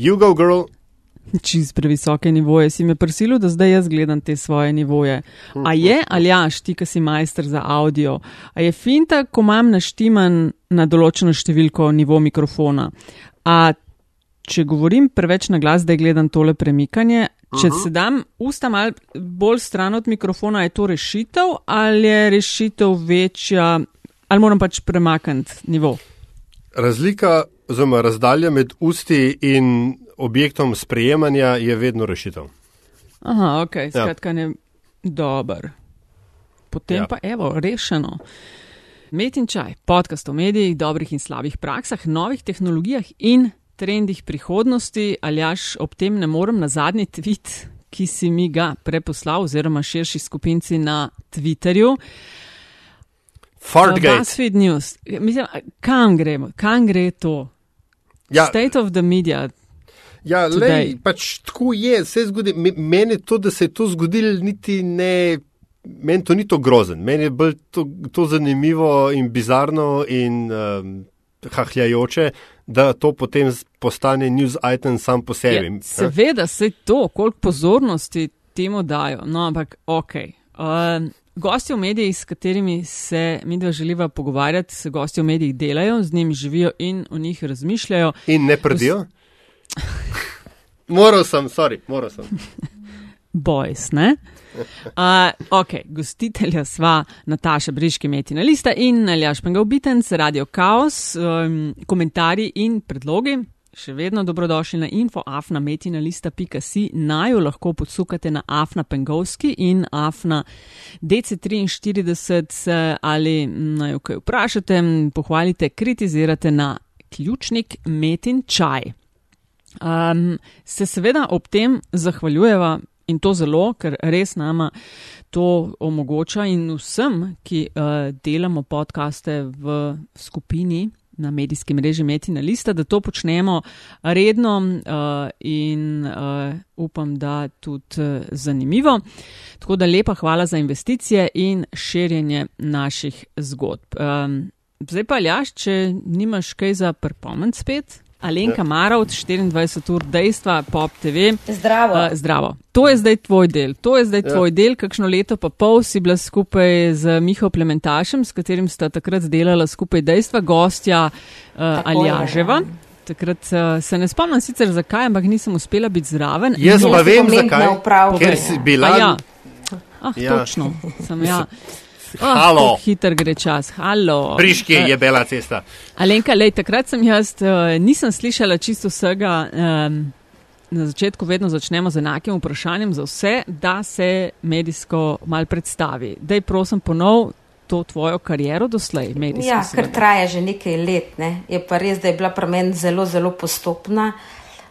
You go, girl. Čez previsoke nivoje si me prisilil, da zdaj jaz gledam te svoje nivoje. A je, ali jaš, ti, ki si majster za audio, a je finta, ko imam naštiman na določeno številko nivo mikrofona. A če govorim preveč na glas, da gledam tole premikanje, če uh -huh. se dam usta mal bolj stran od mikrofona, je to rešitev ali je rešitev večja, ali moram pač premakniti nivo? Razlika, oziroma razdalja med usti in objektom sprejemanja je vedno rešitev. Aha, ok, skratka, ja. ne dober. Potem ja. pa evo, rešeno. Met in čaj, podcast o medijih, dobrih in slabih praksah, novih tehnologijah in trendih prihodnosti, ali jaš ob tem ne morem na zadnji tweet, ki si mi ga preposlal, oziroma širši skupinci na Twitterju. Fartgate. News. Mislim, kam gremo, kam gre to? Ja, State of the media. ja lej, pač tako je, se zgodi. me- Meni to, da se je to zgodilo, niti ne. Meni to ni to grozen, meni je bolj to, to zanimivo in bizarno in um, hahljajoče, da to potem postane news item sam po sebi. Ja, seveda se to, koliko pozornosti temu dajo. No, ampak ok. Um, gosti v medijih, s katerimi se mi dva želiva pogovarjati, se gosti v medijih delajo, z njimi živijo in o njih razmišljajo. In ne prdijo? moral sem, sorry, moral sem. Boys, ne? Uh, ok, gostitelja sva Nataša Briški Metina Lista in Aljaš Pengalbitenc, Radio Chaos, um, komentarji in predlogi. Še vedno dobrodošli na info afnametinalista.si, naj jo lahko podsukate na afna pengovski in afna DC43 eh, ali naj jo kaj vprašate, m, pohvalite, kritizirate na ključnik metin čaj. Um, se seveda ob tem zahvaljujeva in to zelo, ker res nama to omogoča in vsem, ki uh, delamo podkaste v skupini na medijski mreži Metina Lista, da to počnemo redno uh, in uh, upam, da tudi uh, zanimivo. Tako da lepa hvala za investicije in širjenje naših zgodb. Um, zdaj pa, Ljaš, če nimaš kaj za pripomend spet. Alenka Marovt, 24 ur dejstva, Pop TV. Zdravo. Uh, zdravo. To je zdaj tvoj del. To je zdaj Ja. tvoj del. Kakšno leto pa pol si bila skupaj z Miho Plementašem, s katerim sta takrat delala skupaj dejstva, gostja uh, Aljaževa. Takrat uh, se ne spomnim sicer zakaj, ampak nisem uspela biti zraven. Jaz pa vem, zakaj. vpravke. Ker si bila. A ja. Ah, Ja. točno. Sem ja. Halo. Oh, hiter gre čas. Halo. Priški Eh, je bela cesta. Alenka, lej, takrat sem jaz, uh, nisem slišala čisto vsega. Um, na začetku vedno začnemo z enakim vprašanjem za vse, da se medijsko mal predstavi. Daj prosim ponov to tvojo kariero doslej. medijsko Ja, seveda. ker traja že nekaj let. Ne. Je pa res, da je bila pri meni zelo, zelo postopna.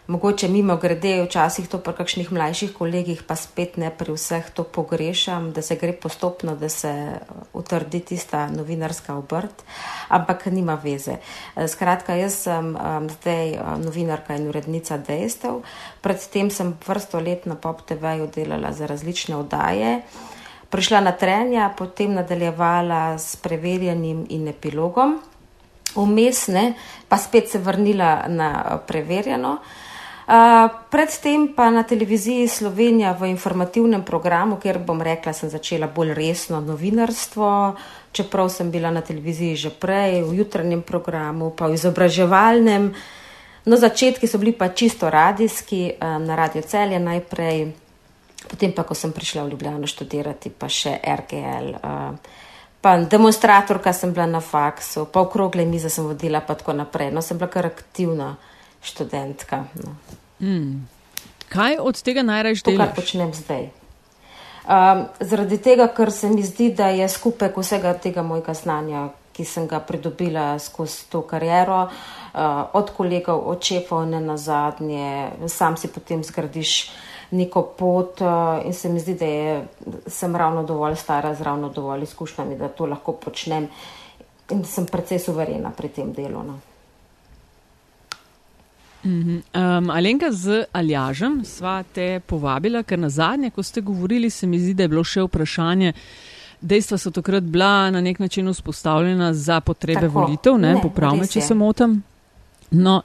Mogoče mimo grede, včasih to pri kakšnih mlajših kolegih, pa spet ne pri vseh to pogrešam, da se gre postopno, da se uh, utrdi tista novinarska obrt, ampak nima veze. Eh, Skratka, jaz sem um, zdaj uh, novinarka in urednica dejstev. Predtem sem vrsto let na Pop TV-ju delala za različne oddaje. Prišla na trenja, potem nadaljevala s preverjanjem in epilogom, vmes ne, pa spet se vrnila na eh, preverjeno. Uh, predtem pa na televiziji Slovenija v informativnem programu, kjer bom rekla, sem začela bolj resno novinarstvo, čeprav sem bila na televiziji že prej, v jutranjem programu, pa v izobraževalnem. No, začetki so bili pa čisto radijski, na Radio Celje najprej, potem pa, ko sem prišla v Ljubljano študirati, pa še RGL. Pa demonstratorka sem bila na faksu, pa okrogle mize sem vodila, pa tako naprej. No, sem bila kar aktivna študentka. No. Kaj od tega najraje To, kar počnem zdaj. Um, zaradi tega, ker se mi zdi, da je skupek vsega tega mojega znanja, ki sem ga pridobila skozi to kariero, uh, od kolegov, od šefov, ne na zadnje, sam si potem zgradiš neko pot uh, in se mi zdi, da je, sem ravno dovolj stara, z ravno dovolj izkušnjami, da to lahko počnem in sem precej suverena pri tem delu. No. Um, Alenka z Aljažem sva te povabila, ker na zadnje, ko ste govorili, se mi zdi, da je bilo še vprašanje. Dejstva so takrat bila na nek način vzpostavljena za potrebe Tako. volitev, ne, Ne, popravme, res če se motim. No,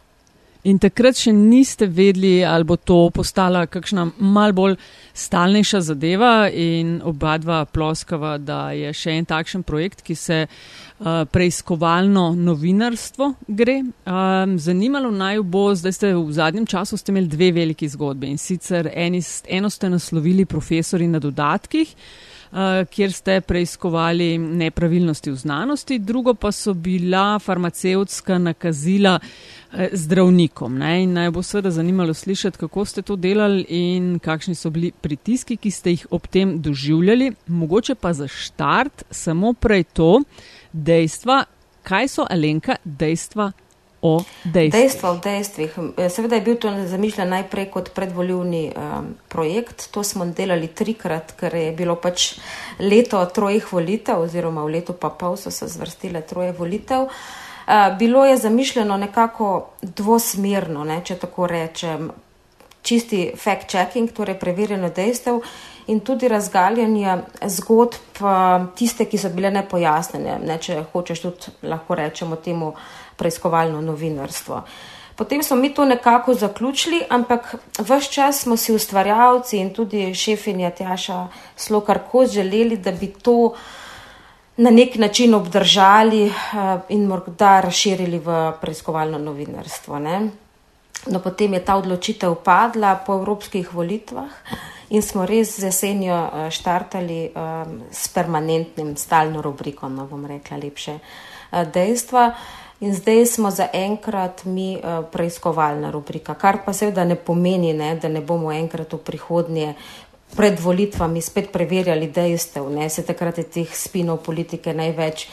In takrat še niste vedeli, ali bo to postala kakšna mal bolj stalnejša zadeva in oba dva ploskava, da je še en takšen projekt, ki se uh, preiskovalno novinarstvo gre. Um, zanimalo naj bo, zdaj ste v zadnjem času ste imeli dve veliki zgodbi in sicer eni, eno ste naslovili profesori na dodatkih. Eh, kjer ste preiskovali nepravilnosti v znanosti, drugo pa so bila farmacevtska nakazila eh, zdravnikom. Ne? In naj bo seveda zanimalo slišati, kako ste to delali in kakšni so bili pritiski, ki ste jih ob tem doživljali. Mogoče pa za štart samo prej to dejstva, kaj so Alenka dejstva o dejstvih. Dejstva o dejstvih. Seveda je bil to zamišljen najprej kot predvoljivni um, projekt. To smo delali trikrat, ker je bilo pač leto trojih volitev, oziroma v letu pa pol so se zvrstile troje volitev. Uh, bilo je zamišljeno nekako dvosmerno, ne, če tako rečem, čisti fact-checking, torej preverjeno dejstev in tudi razgaljanje zgodb, uh, tiste, ki so bile nepojasnjene, ne, če hočeš tudi lahko rečemo temu preiskovalno novinarstvo. Potem smo mi to nekako zaključili, ampak vse čas smo si ustvarjalci in tudi šefinja Tjaša Slokar Koz želeli, da bi to na nek način obdržali eh, in morda razširili v preiskovalno novinarstvo. Ne? No, potem je ta odločitev padla po evropskih volitvah in smo res z jesenjo eh, štartali um, s permanentnim, stalno rubriko, no bom rekla lepše dejstva. In zdaj smo zaenkrat mi uh, preiskovalna rubrika, kar pa seveda ne pomeni, ne, da ne bomo enkrat v prihodnje pred volitvami spet preverjali dejstev. Ne. Se takrat je teh spinov politike največ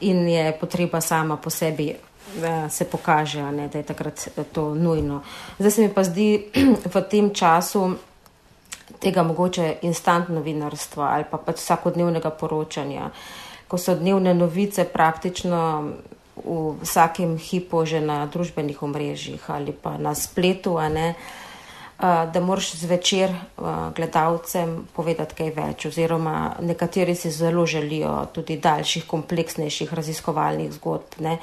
in je potreba sama po sebi, da se pokaže, ne, da je takrat eh, to nujno. Zdaj se mi pa zdi v tem času tega mogoče instant novinarstva ali pa pač vsakodnevnega poročanja, ko so dnevne novice praktično v vsakem hipu, že na družbenih omrežjih ali pa na spletu, ne, da moraš zvečer gledalcem povedati kaj več. Oziroma, nekateri si zelo želijo tudi daljših, kompleksnejših raziskovalnih zgodb. Ne.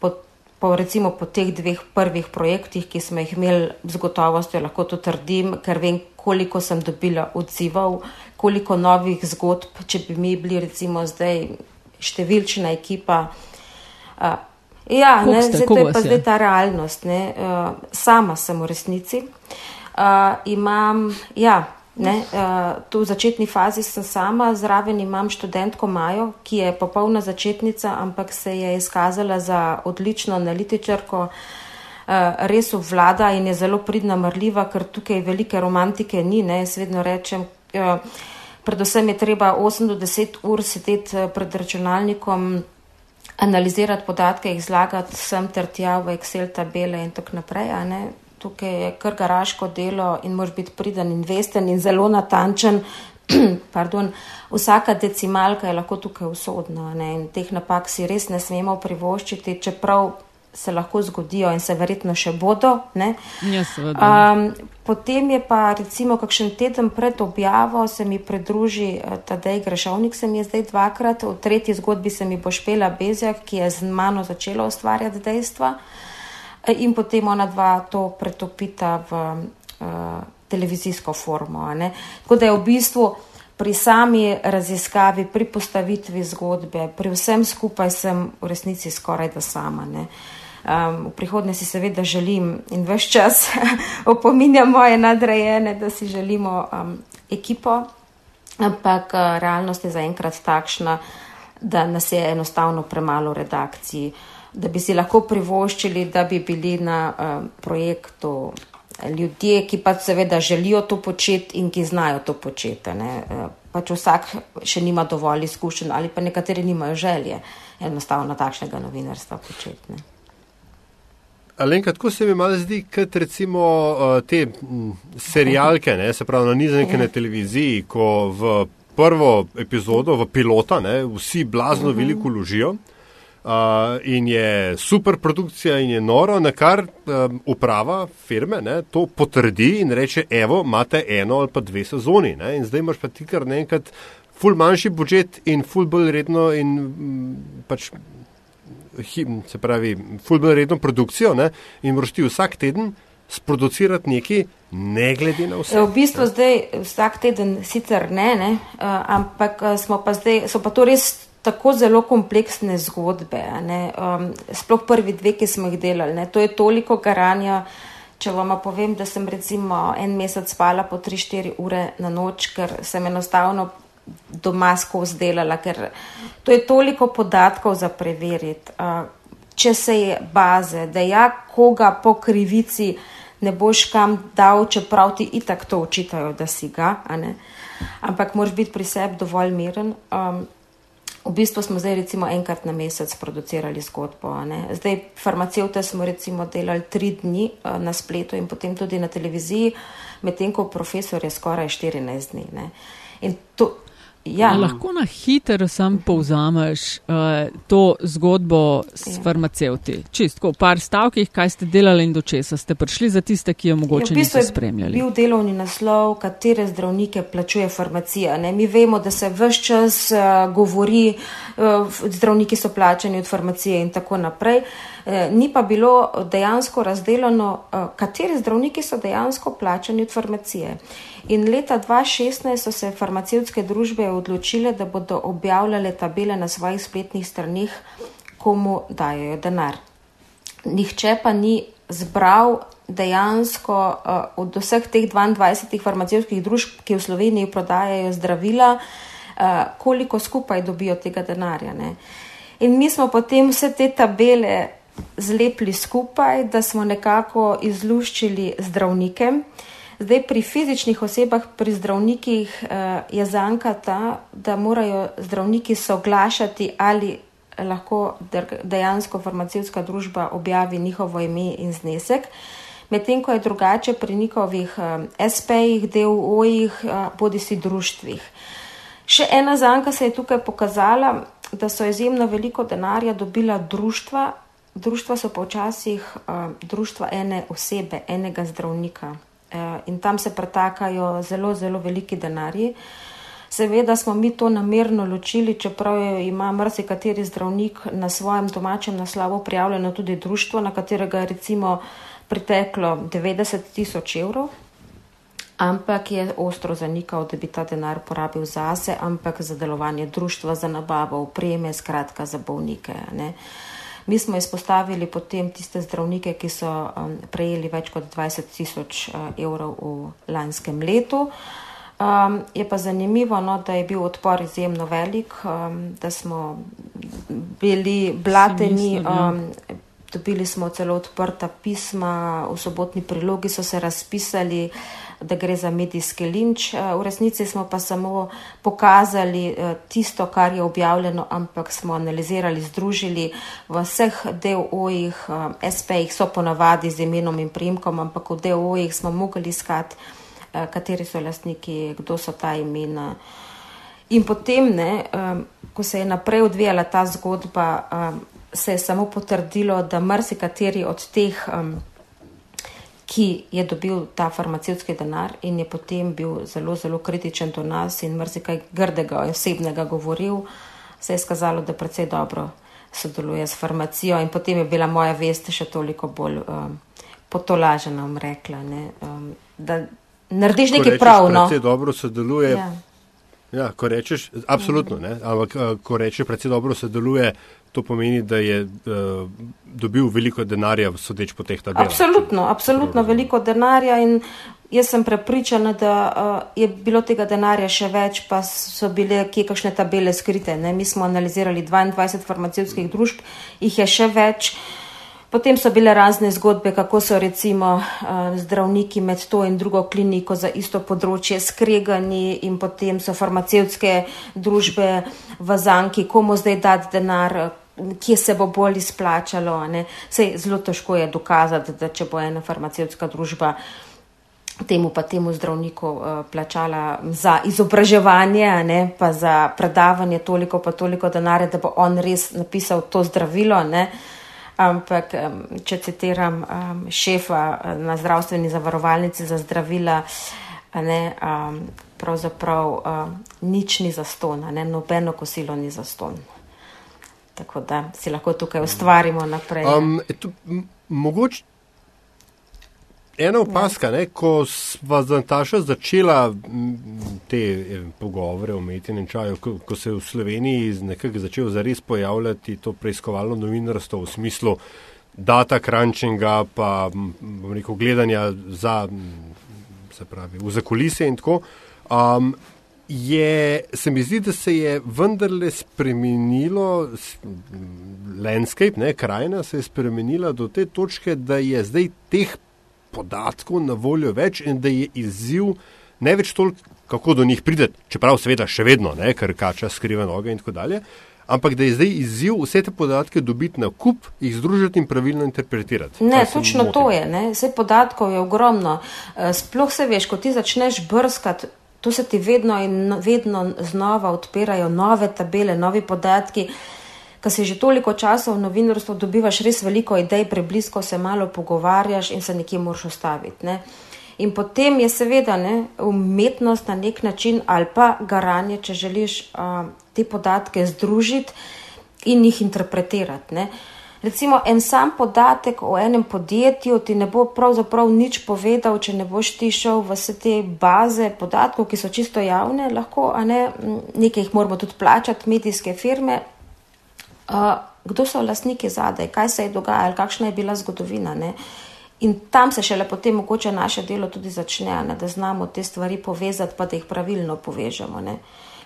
Po, po, recimo po teh dveh prvih projektih, ki smo jih imeli z gotovostjo, lahko to trdim, ker vem, koliko sem dobila odzivov, koliko novih zgodb, če bi mi bili recimo zdaj številčna ekipa. Uh, ja, ne, zdaj, to je pa zdaj ta realnost. Ne, uh, sama sem v resnici. Uh, imam, ja, ne, uh, tu v začetni fazi sem sama, zraven imam študentko Majo, ki je popolna začetnica, ampak se je izkazala za odlično analitičarko. Uh, res vlada in je zelo pridna, mrljiva, ker tukaj velike romantike ni. Ne, jaz vedno rečem, uh, predvsem je treba 8 do 10 ur sedeti pred računalnikom, analizirati podatke, jih zlagati sem ter tja v Excel tabele in tako naprej. Tukaj je kar garaško delo in moraš biti priden in vesten in zelo natančen. Pardon, vsaka decimalka je lahko tukaj usodna ne? in teh napak si res ne smemo privoščiti, čeprav se lahko zgodijo in se verjetno še bodo. Ja, um, potem je pa recimo kakšen teden pred objavo se mi pridruži uh, Tadej Grešovnik, se mi je zdaj dvakrat, v tretji zgodbi se mi bo Špela Bezjak, ki je z mano začela ustvarjati dejstva e, in potem ona dva to pretopita v uh, televizijsko formo. Tako da je v bistvu pri sami raziskavi, pri postavitvi zgodbe, pri vsem skupaj sem v resnici skoraj da sama. Ne. Um, v prihodnje si seveda želim in vse čas opominjam moje nadrejene, da si želimo um, ekipo, ampak uh, realnost je zaenkrat takšna, da nas je enostavno premalo redakcij, da bi si lahko privoščili, da bi bili na um, projektu ljudje, ki pa seveda želijo to početi in ki znajo to početi. Ne? Uh, pač vsak še nima dovolj izkušenj ali pa nekateri nimajo želje enostavno takšnega novinarstva početi. Alenka, tako se mi malo zdi, kot recimo uh, te m, serialke, ne, se pravi na nizanke na televiziji, ko v prvo epizodo, v pilota, ne, vsi blazno veliko ložijo uh, in je super produkcija in je noro, na kar um, uprava firme ne, to potrdi in reče, evo, imate eno ali pa dve sezoni ne, in zdaj imaš pa ti kar naenkrat ful manjši budžet in ful bolj redno in m, pač se pravi, fulbno redno produkcijo ne, in moraš ti vsak teden sproducirati nekaj, ne glede na vse. V bistvu ne. zdaj vsak teden sicer ne, ne uh, ampak smo pa zdaj, so pa to res tako zelo kompleksne zgodbe. Um, sploh prvi dve, ki smo jih delali, ne. to je toliko garanja. Če vam povem, da sem recimo en mesec spala po 3-4 ure na noč, ker sem enostavno doma skozi delala, ker to je toliko podatkov za preveriti. Če se je baze, da ja, koga po krivici ne boš kam dal, čeprav ti itak to učitajo, da si ga, ampak moraš biti pri sebi dovolj miren. Um, v bistvu smo zdaj recimo enkrat na mesec producirali zgodbo. Zdaj farmacevte smo recimo delali tri dni uh, na spletu in potem tudi na televiziji, medtem ko profesor je skoraj 14 dni. Ne? In to, Ja. Lahko na hitro sam povzameš uh, to zgodbo s ja. farmacevti. Čistko v par stavkih, kaj ste delali in do česa ste prišli za tiste, ki jo mogoče ja, v bistvu niso spremljali. Bil delovni naslov, katere zdravnike plačuje farmacija. Ne? Mi vemo, da se vse čas uh, govori, uh, zdravniki so plačani od farmacije in tako naprej. Uh, ni pa bilo dejansko razdeljeno, uh, kateri zdravniki so dejansko plačani od farmacije. In leta 2016 so se farmacevtske družbe odločile, da bodo objavljale tabele na svojih spletnih straneh, komu dajo denar. Nihče pa ni zbral dejansko uh, od vseh teh 22 farmacevtskih družb, ki v Sloveniji prodajajo zdravila, uh, koliko skupaj dobijo tega denarja. Ne? In mi smo potem vse te tabele zlepili skupaj, da smo nekako izluščili zdravnike. Zdaj, pri fizičnih osebah, pri zdravnikih eh, je zanka ta, da morajo zdravniki soglašati, ali lahko dejansko farmacevtska družba objavi njihovo ime in znesek. Medtem ko je drugače pri njihovih eh, SP-jih, DOO-jih, eh, bodi si društvih. Še ena zanka se je tukaj pokazala, da so izjemno veliko denarja dobila društva. Društva so pa včasih društva ene osebe, enega zdravnika. Eh, in tam se pretakajo zelo, zelo veliki denarji. Seveda smo mi to namerno ločili, čeprav ima marsikateri zdravnik na svojem domačem naslovu prijavljeno tudi društvo, na katerega je recimo priteklo 90 tisoč evrov, ampak je ostro zanikal, da bi ta denar porabil zase, ampak za delovanje društva, za nabavo opreme, skratka za bolnike. Ne. Mi smo izpostavili potem tiste zdravnike, ki so um, prejeli več kot 20 tisoč uh, evrov v lanskem letu. Um, je pa zanimivo, no, da je bil odpor izjemno velik, um, da smo bili blateni, ja. um, dobili smo celo odprta pisma, v sobotni prilogi so se razpisali. Uh, da gre za medijski linč. Eh, v resnici smo pa samo pokazali eh, tisto, kar je objavljeno, ampak smo analizirali, združili v vseh DOO-jih, eh, SP-jih so ponavadi z imenom in primkom, ampak v DOO-jih smo mogli iskati, kateri so lastniki, kdo so ta imena. In potem, ne, ko se je naprej odvijala ta zgodba, se je samo potrdilo, da marsikateri od teh ki je dobil ta farmacevtski denar in je potem bil zelo, zelo kritičen do nas in mrzikaj grdega in osebnega govoril, se je skazalo, da precej dobro sodeluje s farmacijo in potem je bila moja vest še toliko bolj um, potolažena, bom rekla, ne, um, da narediš nekaj pravno. Precej dobro sodeluje. Ja. Ja, ko rečeš, absolutno, ne, ampak uh, ko rečeš, precej dobro sodeluje, to pomeni, da je uh, dobil veliko denarja, sodeč po teh tabelah. Absolutno, absolutno veliko denarja in jaz sem prepričana, da uh, je bilo tega denarja še več, pa so bile kje kakšne tabele skrite. Ne? Mi smo analizirali 22 farmacijskih družb, jih je še več. Potem so bile razne zgodbe, kako so recimo uh, zdravniki med to in drugo kliniko za isto področje skregani in potem so farmacevtske družbe v zanki, komu zdaj dati denar, kje se bo bolj izplačalo. Sej, zelo težko je dokazati, da če bo ena farmacevtska družba temu pa temu zdravniku uh, plačala za izobraževanje, ne, pa za predavanje toliko pa toliko denarja, da bo on res napisal to zdravilo. Ne. Ampak, če citiram šefa eh, na zdravstveni zavarovalnici za zdravila, ne, pravzaprav nič ni za ston, nobeno kosilo ni za ston. Tako da si lahko tukaj ustvarimo naprej. Um, Mogoče ena opaska, ne, ko sva z Natašo začela te pogovore o metinem čaju, ko, ko se je v Sloveniji nekako začel zares pojavljati to preiskovalno novinarstvo v smislu data crunčinga, pa bom rekel gledanja za, se pravi, v zakulise in tako. Um, Je, se mi zdi, da se je vendarle spremenilo, landscape, ne, krajina se je spremenila do te točke, da je zdaj teh podatkov na voljo več in da je izziv ne več toliko, kako do njih prideti, čeprav seveda še vedno, ne, ker kača skriva noge in tako dalje, ampak da je zdaj izziv vse te podatke dobiti na kup, jih združiti in pravilno interpretirati. Ne, točno to je, ne, vse podatkov je ogromno. Eh, sploh se veš, ko ti začneš brskati, to se ti vedno in vedno znova odpirajo nove tabele, novi podatki ker si že toliko časa v novinarstvu dobivaš res veliko idej, preblisko se malo pogovarjaš in se nekje moraš ostaviti. Ne? In potem je seveda ne, umetnost na nek način ali pa garanje, če želiš uh, te podatke združiti in jih interpretirati. Ne? Recimo en sam podatek o enem podjetju ti ne bo pravzaprav nič povedal, če ne boš ti šel v vse te baze podatkov, ki so čisto javne, lahko, a ne, nekaj jih moramo tudi plačati, medijske firme, kdo so lastniki zadaj, kaj se je dogajalo, kakšna je bila zgodovina. Ne? In tam se šele potem mogoče naše delo tudi začne, ne? da znamo te stvari povezati, pa da jih pravilno povežemo. Ne?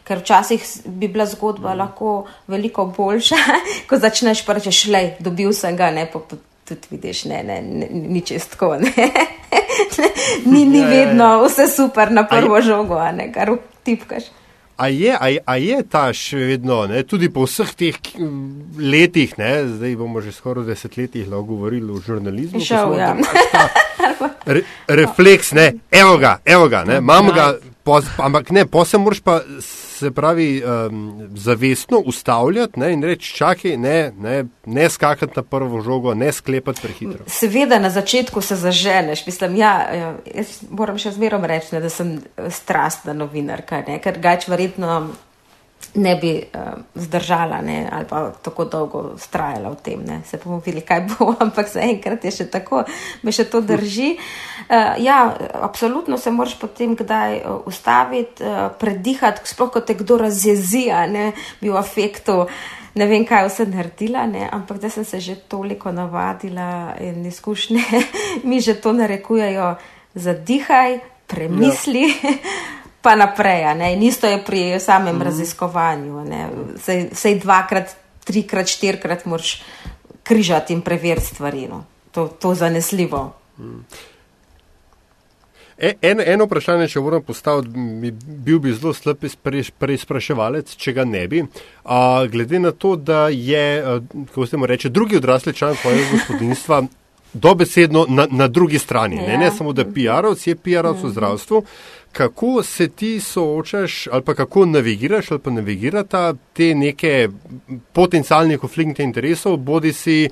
Ker včasih bi bila zgodba lahko veliko boljša, ko začneš pa rečeš, le, dobil sem ga, ne pa tudi vidiš, ne, ne, ne, ni čestko. ni, ni ja, ja, ja. vedno vse super na prvo žogo, ne, kar tipkaš. A je, a, a je ta še vedno, ne, tudi po vseh teh letih, ne, zdaj bomo že skoraj desetletjih lahko govorili o žurnalizmu. Šel, ja. re, refleks, ne, evo ga, evo ga, ne, imam ga, pos, ampak ne, posem moraš pa se pravi, um, zavestno ustavljati ne, in reči: čakaj, ne, ne, ne skakati na prvo žogo, ne sklepati prehitro. Seveda, na začetku se zaženeš. Mislim, ja, ja jaz moram še zmerom reči, ne, da sem strastna novinarka, ne, ker gač verjetno ne bi uh, zdržala ne, ali pa tako dolgo strajala v tem. Ne. Se bomo videli, kaj bo, ampak zaenkrat je še tako, me še to drži. Uh, ja, absolutno se moraš potem kdaj uh, ustaviti, uh, predihati, sploh ko te kdo razjezija, ne bi v afektu. Ne vem, kaj vse naredila, ne? ampak da sem se že toliko navadila in izkušnje mi že to narekujejo, zadihaj, premisli. Ja. pa naprej. In isto je pri samem mm. raziskovanju. Vse dvakrat, trikrat, štirikrat moraš križati in preveriti stvari. No. To, to zanesljivo. Mm. En, eno vprašanje, če moram postaviti, bi, bil bi zelo slab preizpraševalec, če ga ne bi. A, glede na to, da je, kako se mu reče, drugi odrasli član tvojega gospodinstva dobesedno na, na drugi strani. Ja. Ne, ne samo, da je PR-ovc, je PR-ovc v mhm. zdravstvu kako se ti soočaš ali pa kako navigiraš ali pa navigirata te neke potencijalne konflikte interesov, bodi si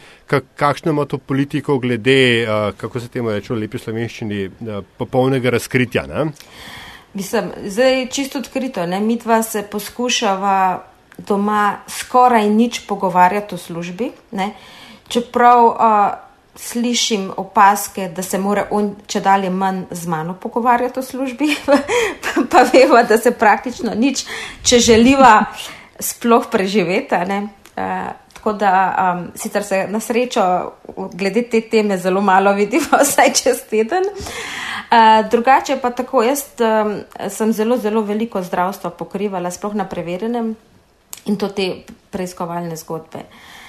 kakšno ima to politiko glede, uh, kako se temu reče v lepi slovenščini, uh, popolnega razkritja. Ne? Mislim, zdaj čisto odkrito, ne? mi dva se poskušava doma skoraj nič pogovarjati o službi, ne? čeprav uh, slišim opaske, da se mora on če dalje manj z mano pogovarjati o službi, pa vemo, da se praktično nič, če želiva sploh preživeti. Uh, tako da um, sicer se na srečo glede te teme zelo malo vidimo, vsaj čez teden. Uh, drugače pa tako, jaz um, sem zelo, zelo veliko zdravstva pokrivala, sploh na preverjenem in to te preiskovalne zgodbe. Uh,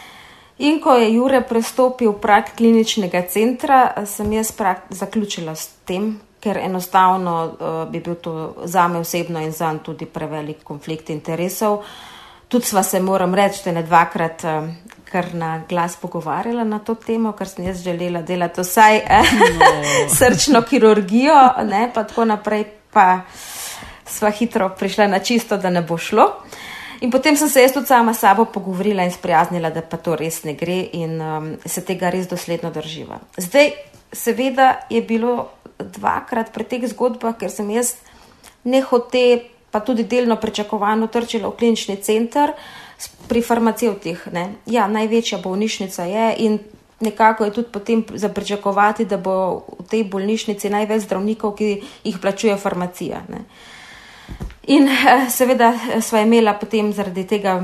In ko je Jure prestopil prak kliničnega centra, sem jaz prak zaključila s tem, ker enostavno uh, bi bil to za me osebno in za njega tudi prevelik konflikt interesov. Tudi sva se, moram reči, ne dvakrat uh, kar na glas pogovarjala na to temo, ker sem jaz želela delati vsaj eh, no. srčno kirurgijo, ne, pa tako naprej, pa sva hitro prišla na čisto, da ne bo šlo. Uh, In potem sem se jaz tudi sama s sabo pogovorila in sprijaznila, da pa to res ne gre in um, se tega res dosledno drživa. Zdaj, seveda je bilo dvakrat pri teh zgodbah, ker sem jaz nehote, pa tudi delno pričakovano, trčila v klinični center, pri farmacevtih. Ne? Ja, največja bolnišnica je in nekako je tudi potem za pričakovati, da bo v tej bolnišnici največ zdravnikov, ki jih plačuje farmacija. Ne? In eh, seveda eh, sva imela potem zaradi tega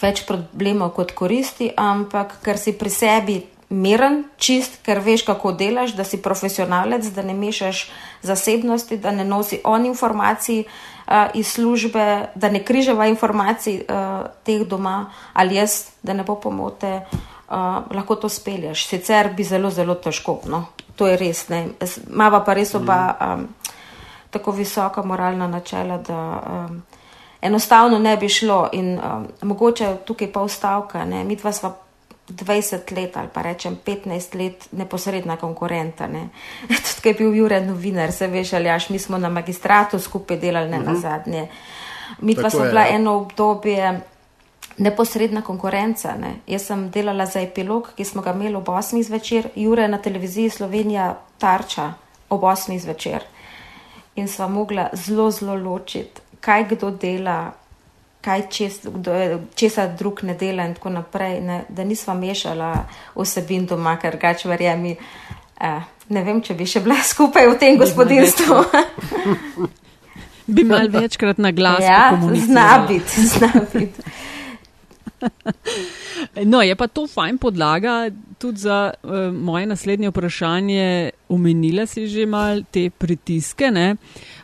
več problemov kot koristi, ampak ker si pri sebi miren, čist, ker veš, kako delaš, da si profesionalec, da ne mešaš zasebnosti, da ne nosi on informacij uh, iz službe, da ne križava informacij uh, teh doma ali jaz, da ne bo pomote, uh, lahko to spelješ. Sicer bi zelo, zelo težko. No? To je res. Mava pa res oba um, tako visoka moralna načela, da. Um, Enostavno ne bi šlo, in um, mogoče tukaj pa ustavka. Mi dva sva 20 let ali pa rečem 15 let neposredna konkurenta. Ne. Tudi, ki je bil Jure novinar, se veš, ali jaš, mi smo na magistratu skupaj delali ne uh -huh. na mhm. zadnje. Mi pa smo bila ja. eno obdobje neposredna konkurenca. Ne. Jaz sem delala za epilog, ki smo ga imeli ob 8 zvečer, Jure na televiziji Slovenija tarča ob 8 zvečer. In sva mogla zelo, zelo ločiti, kaj kdo dela, kaj čes, česa drug ne dela in tako naprej, ne, da nisva mešala vsebin doma, ker gač verjemi, eh, ne vem, če bi še bila skupaj v tem gospodinstvu. bi mal večkrat na glas. Ja, zna biti, zna biti. No, je pa to fajn podlaga tudi za uh, moje naslednje vprašanje. Umenila si že mal te pritiske.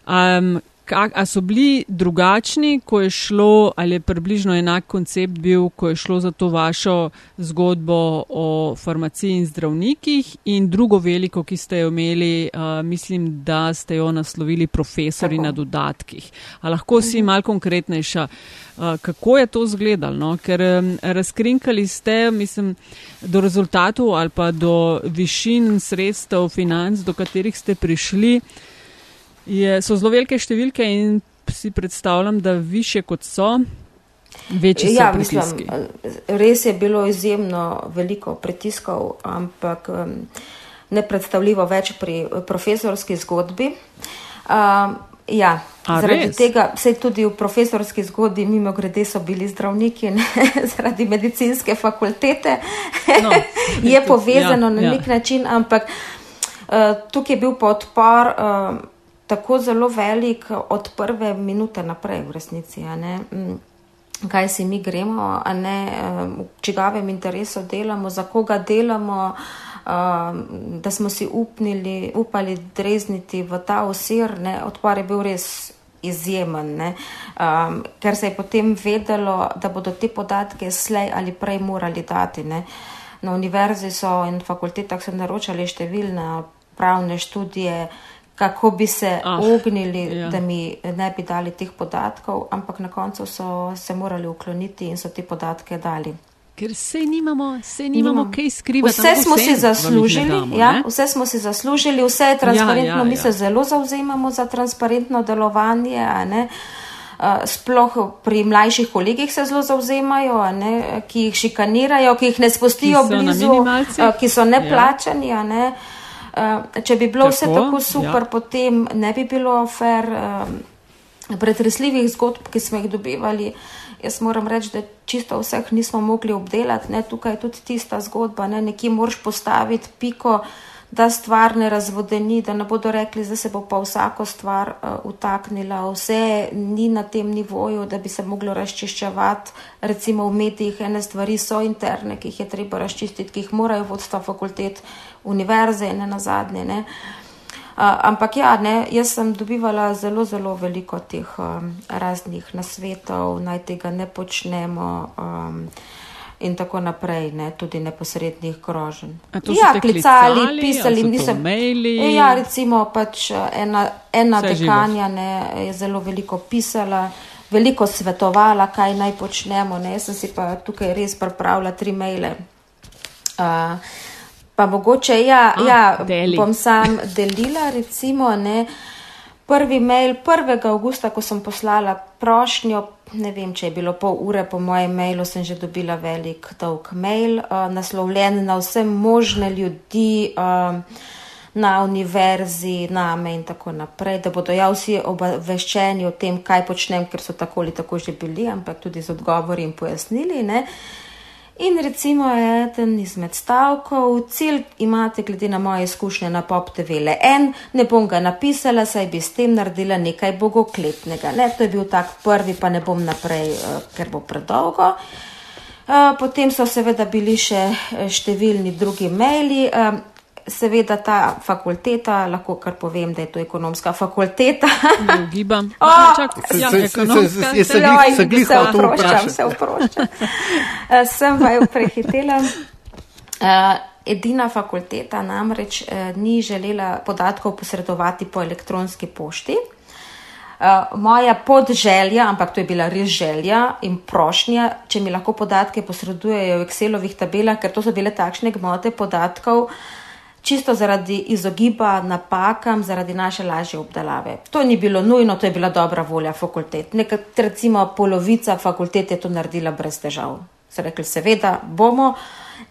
Um, kak, a so bili drugačni, ko je šlo, ali je približno enak koncept bil, ko je šlo za to vašo zgodbo o farmaciji in zdravnikih in drugo veliko, ki ste jo imeli, uh, mislim, da ste jo naslovili profesori Tako. na dodatkih. A lahko si mhm. mal konkretnejša, uh, kako je to izgledalo, no? ker um, razkrinkali ste, mislim, do rezultatov ali pa do višin sredstev, financ, do katerih ste prišli. Je, so zelo velike številke in si predstavljam, da više kot so, večji ja, so pritiski. Mislim, res je bilo izjemno veliko pritiskov, ampak um, nepredstavljivo več pri profesorski zgodbi. Um, ja, A zaradi res? tega, vse tudi v profesorski zgodbi, mimo grede so bili zdravniki, ne, zaradi medicinske fakultete, no, je povezano ja, na nek ja. način, ampak uh, tukaj je bil podpor. Uh, tako zelo velik od prve minute naprej, v resnici. Mm, kaj si mi gremo, ne v čigavem interesu delamo, za koga delamo, da smo si upnili, upali drezniti v ta osir. Ne? Odpor je bil res izjemen, um, ker se je potem vedelo, da bodo te podatke slej ali prej morali dati. Ne? Na univerzi so in fakultetah se naročali številne pravne študije, kako bi se ah, ognili, ja. da mi ne bi dali teh podatkov, ampak na koncu so se morali ukloniti in so te podatke dali. Ker se nimamo, se nimamo Nimam. kaj skrivati. Vse smo si zaslužili, damo, ja, vse smo si zaslužili, vse je transparentno, ja, ja, mi ja. se zelo zauzemamo za transparentno delovanje. Uh, sploh pri mlajših kolegih se zelo zauzemajo, ne, ki jih šikanirajo, ki jih ne spustijo blizu, uh, ki so neplačani. Ja. Ne. Uh, Eh, če bi bilo tako, vse tako super, ja. potem ne bi bilo afer, uh, pretresljivih zgodb, ki smo jih dobivali. Jaz moram reči, da čisto vseh nismo mogli obdelati. Ne? Tukaj je tudi tista zgodba, ne? nekje moraš postaviti piko, da stvar ne razvodeni, da ne bodo rekli, da se bo pa vsako stvar uh, utaknila. Vse ni na tem nivoju, da bi se moglo razčiščevati. Recimo v medijih ene stvari so interne, ki jih je treba razčistiti, ki jih morajo vodstva fakultet univerze in na zadnje. Ne. Uh, ampak ja, ne, jaz sem dobivala zelo, zelo veliko teh um, raznih nasvetov, naj tega ne počnemo um, in tako naprej, ne, tudi neposrednih groženj. Ja, klicali, pisali, nisem imeli. Ja, recimo pač ena, ena dekanja ne, je zelo veliko pisala. Veliko svetovala, kaj naj počnemo. Ne. Jaz sem si pa tukaj res pripravila tri maile. Uh, Pa mogoče, ja, ah, ja bom sam delila, recimo, ne, prvi mail 1. augusta, ko sem poslala prošnjo, ne vem, če je bilo pol ure po mojem mailu, sem že dobila velik dolg mail, uh, naslovljen na vse možne ljudi, uh, na univerzi, name in tako naprej, da bodo ja vsi obveščeni o tem, kaj počnem, ker so tako ali tako že bili, ampak tudi z odgovori in pojasnili. Ne. In recimo eden izmed stavkov, cilj imate glede na moje izkušnje na Pop TV le en, ne bom ga napisala, saj bi s tem naredila nekaj bogokletnega. Ne, to je bil tak prvi, pa ne bom naprej, eh, ker bo predolgo. Eh, potem so seveda bili še eh, številni drugi maili. Seveda ta fakulteta, lahko kar povem, da je to ekonomska fakulteta. Gibam. Ja, se glihal to vprašam. Se oproščam. Sem vaju prehitela. Uh, edina fakulteta namreč uh, ni želela podatkov posredovati po elektronski pošti. Uh, moja podželja, ampak to je bila res želja in prošnja, če mi lahko podatke posredujejo v Excelovih tabelah, ker to so bile takšne gmote podatkov, uh, čisto zaradi izogiba napakam, zaradi naše lažje obdelave. To ni bilo nujno, to je bila dobra volja fakultet. Nekaj, recimo polovica fakultet je to naredila brez težav. So rekli, seveda bomo.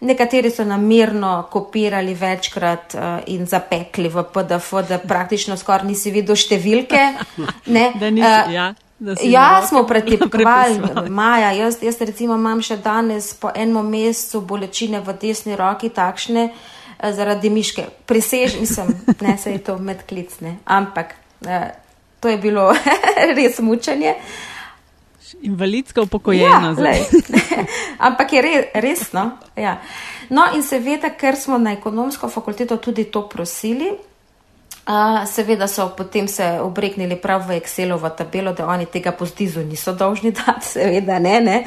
Nekateri so namirno kopirali večkrat uh, in zapekli v PDF, da praktično skoraj nisi videl številke. Ne, nisi, uh, ja. Ja, smo pretipkovali, Maja. Jaz, jaz recimo imam še danes po enem mesecu bolečine v desni roki takšne, uh, zaradi miške. Prisežem, sem, ne se je to medklicne, ampak eh, to je bilo res mučenje. Invalidska upokojena. Ja, ampak je res, resno. Ja. No, in seveda, ker smo na ekonomsko fakulteto tudi to prosili, uh, seveda so potem se obreknili prav v Excelovo tabelo, da oni tega po zdizu niso dolžni dati, seveda ne. ne.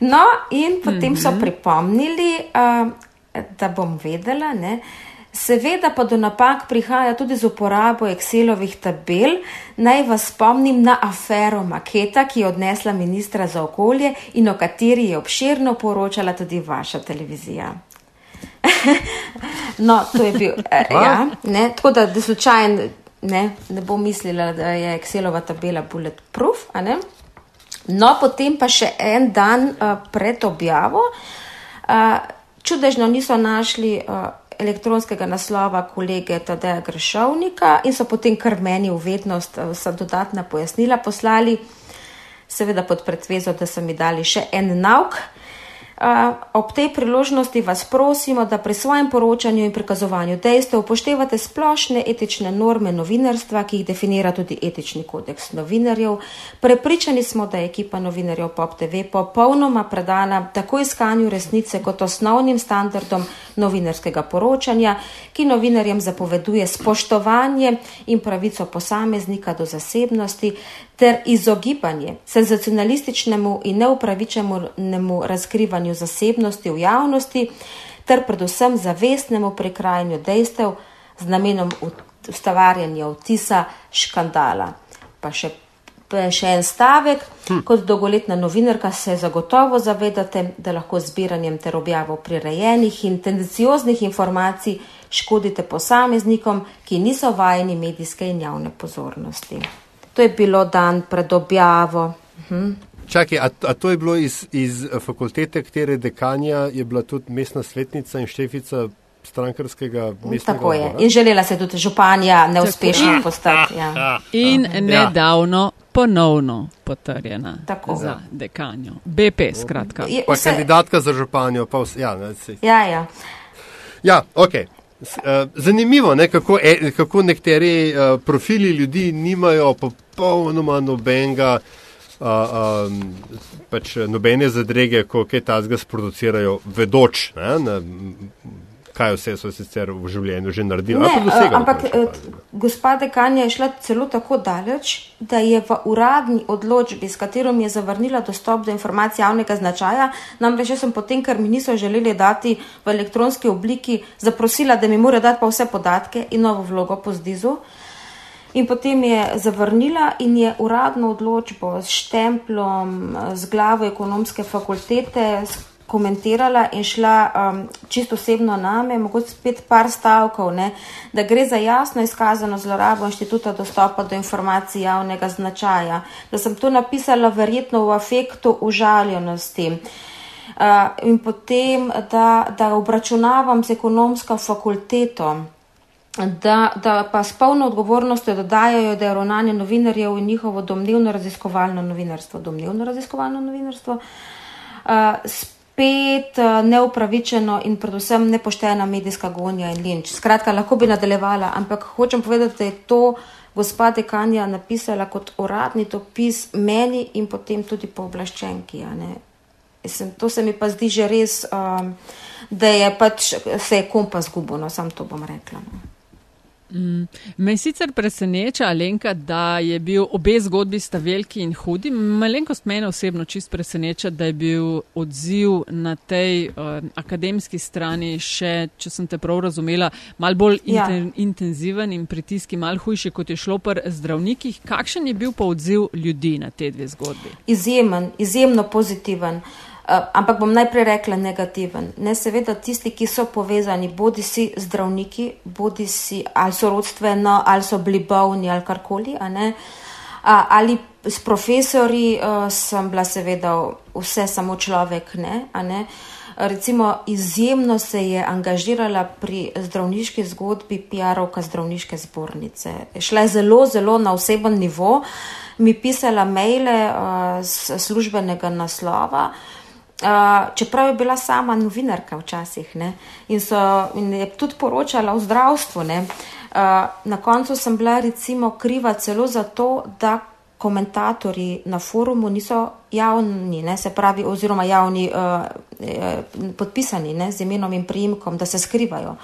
No, in potem mm -hmm. so mhm. pripomnili. Uh, da bom vedela. Ne? Seveda pa do napak prihaja tudi z uporabo Excelovih tabel. Naj vas spomnim na afero Maketa, ki je odnesla ministra za okolje in o kateri je obširno poročala tudi vaša televizija. no, to je bil. Eh, ja, ne, tako da, da slučajen ne, ne bom mislila, da je Excelova tabela bulletproof. No, potem pa še en dan uh, pred objavo. Uh, Čudežno niso našli uh, elektronskega naslova kolege Tadeja Grešovnika in so potem kar meni v vednost uh, za dodatna pojasnila poslali, seveda pod predvezo, da so mi dali še en nauk. Ob tej priložnosti vas prosimo, da pri svojem poročanju in prikazovanju dejstev upoštevate splošne etične norme novinarstva, ki jih definira tudi etični kodeks novinarjev. Prepričani smo, da je ekipa novinarjev Pop TV popolnoma predana tako iskanju resnice kot osnovnim standardom novinarskega poročanja, ki novinarjem zapoveduje spoštovanje in pravico posameznika do zasebnosti ter izogibanje senzacionalističnemu in neupravičenemu razkrivanju zasebnosti v javnosti ter predvsem zavestnemu prekrajanju dejstev z namenom ustvarjanja vtisa škandala. Pa še še en stavek. Hm. Kot dolgoletna novinarka se zagotovo zavedate, da lahko zbiranjem ter objavo prirejenih in tendencioznih informacij škodite posameznikom, ki niso vajeni medijske in javne pozornosti. To je bilo dan pred objavo. Hm. Čakaj, a, a to je bilo iz, iz fakultete, katere dekanja je bila tudi mestna svetnica in štefica strankarskega mesta. Tako je. In želela se tudi županja neuspešno postati. Ja. In ja. nedavno ponovno potrjena Tako. za dekanjo. BP, skratka. Pa vse... kandidatka za županjo. Pa vse, ja, ne, ja, ja. ja, ok. Eh, zanimivo, ne, kako, e, kako nekateri uh, profili ljudi nimajo popolnoma nobenega, uh, um, pač nobene zadrege, ko kaj tazga sproducirajo, vedoč. Ne, na, kaj vse so sicer v življenju že naredili. Ne, ampak eh, gospode Kanja je šla celo tako daleč, da je v uradni odločbi, s katero je zavrnila dostop do informacij javnega značaja, namreč jaz sem potem, ker mi niso želeli dati v elektronski obliki, zaprosila, da mi mora dati pa vse podatke in novo vlogo po zdizu. In potem je zavrnila in je uradno odločbo s štemplom, z glavo ekonomske fakultete, komentirala in šla um, čisto osebno name, mogoče spet par stavkov, ne, da gre za jasno izkazano zlorabo inštituta dostopa do informacij javnega značaja, da sem to napisala verjetno v afektu užaljenosti. Uh, in potem, da, da obračunavam z ekonomsko fakulteto, da, da pa s polno odgovornostjo dodajajo, da je ravnanje novinarjev in njihovo domnevno raziskovalno novinarstvo, domnevno raziskovalno novinarstvo, uh, spet uh, neupravičeno in predvsem nepoštena medijska gonja in linč. Skratka, lahko bi nadaljevala, ampak hočem povedati, da je to gospa Dekanja napisala kot uradni dopis meni in potem tudi pooblaščenki. To se mi pa zdi že res, um, da je pač se je kompas zgubo, no, sam to bom rekla. No. Mm. Me sicer preseneča, Alenka, da je bil obe zgodbi sta veliki in hudi. Malenkost mene osebno čist preseneča, da je bil odziv na tej uh, akademski strani še, če sem te prav razumela, mal bolj ja. inten, intenziven in pritiski mal hujši, kot je šlo pri zdravnikih. Kakšen je bil pa odziv ljudi na te dve zgodbi? Izjemen, izjemno pozitiven. Uh, ampak bom najprej rekla negativen. Ne, seveda tisti, ki so povezani, bodi si zdravniki, bodi si ali so rodstveno, ali so bili bolni ali karkoli, ali s profesori uh, sem bila seveda vse samo človek, ne, ne. Recimo, izjemno se je angažirala pri zdravniški zgodbi PR-ovka zdravniške zbornice. Šla je zelo, zelo na oseben nivo, mi pisala maile uh, službenega naslova, uh, čeprav je bila sama novinarka včasih ne, in, so, in je tudi poročala o zdravstvu. Ne, uh, na koncu sem bila recimo kriva celo zato, da komentatorji na forumu niso javni, ne, se pravi, oziroma javni uh, eh, podpisani ne, z imenom in prijimkom, da se skrivajo.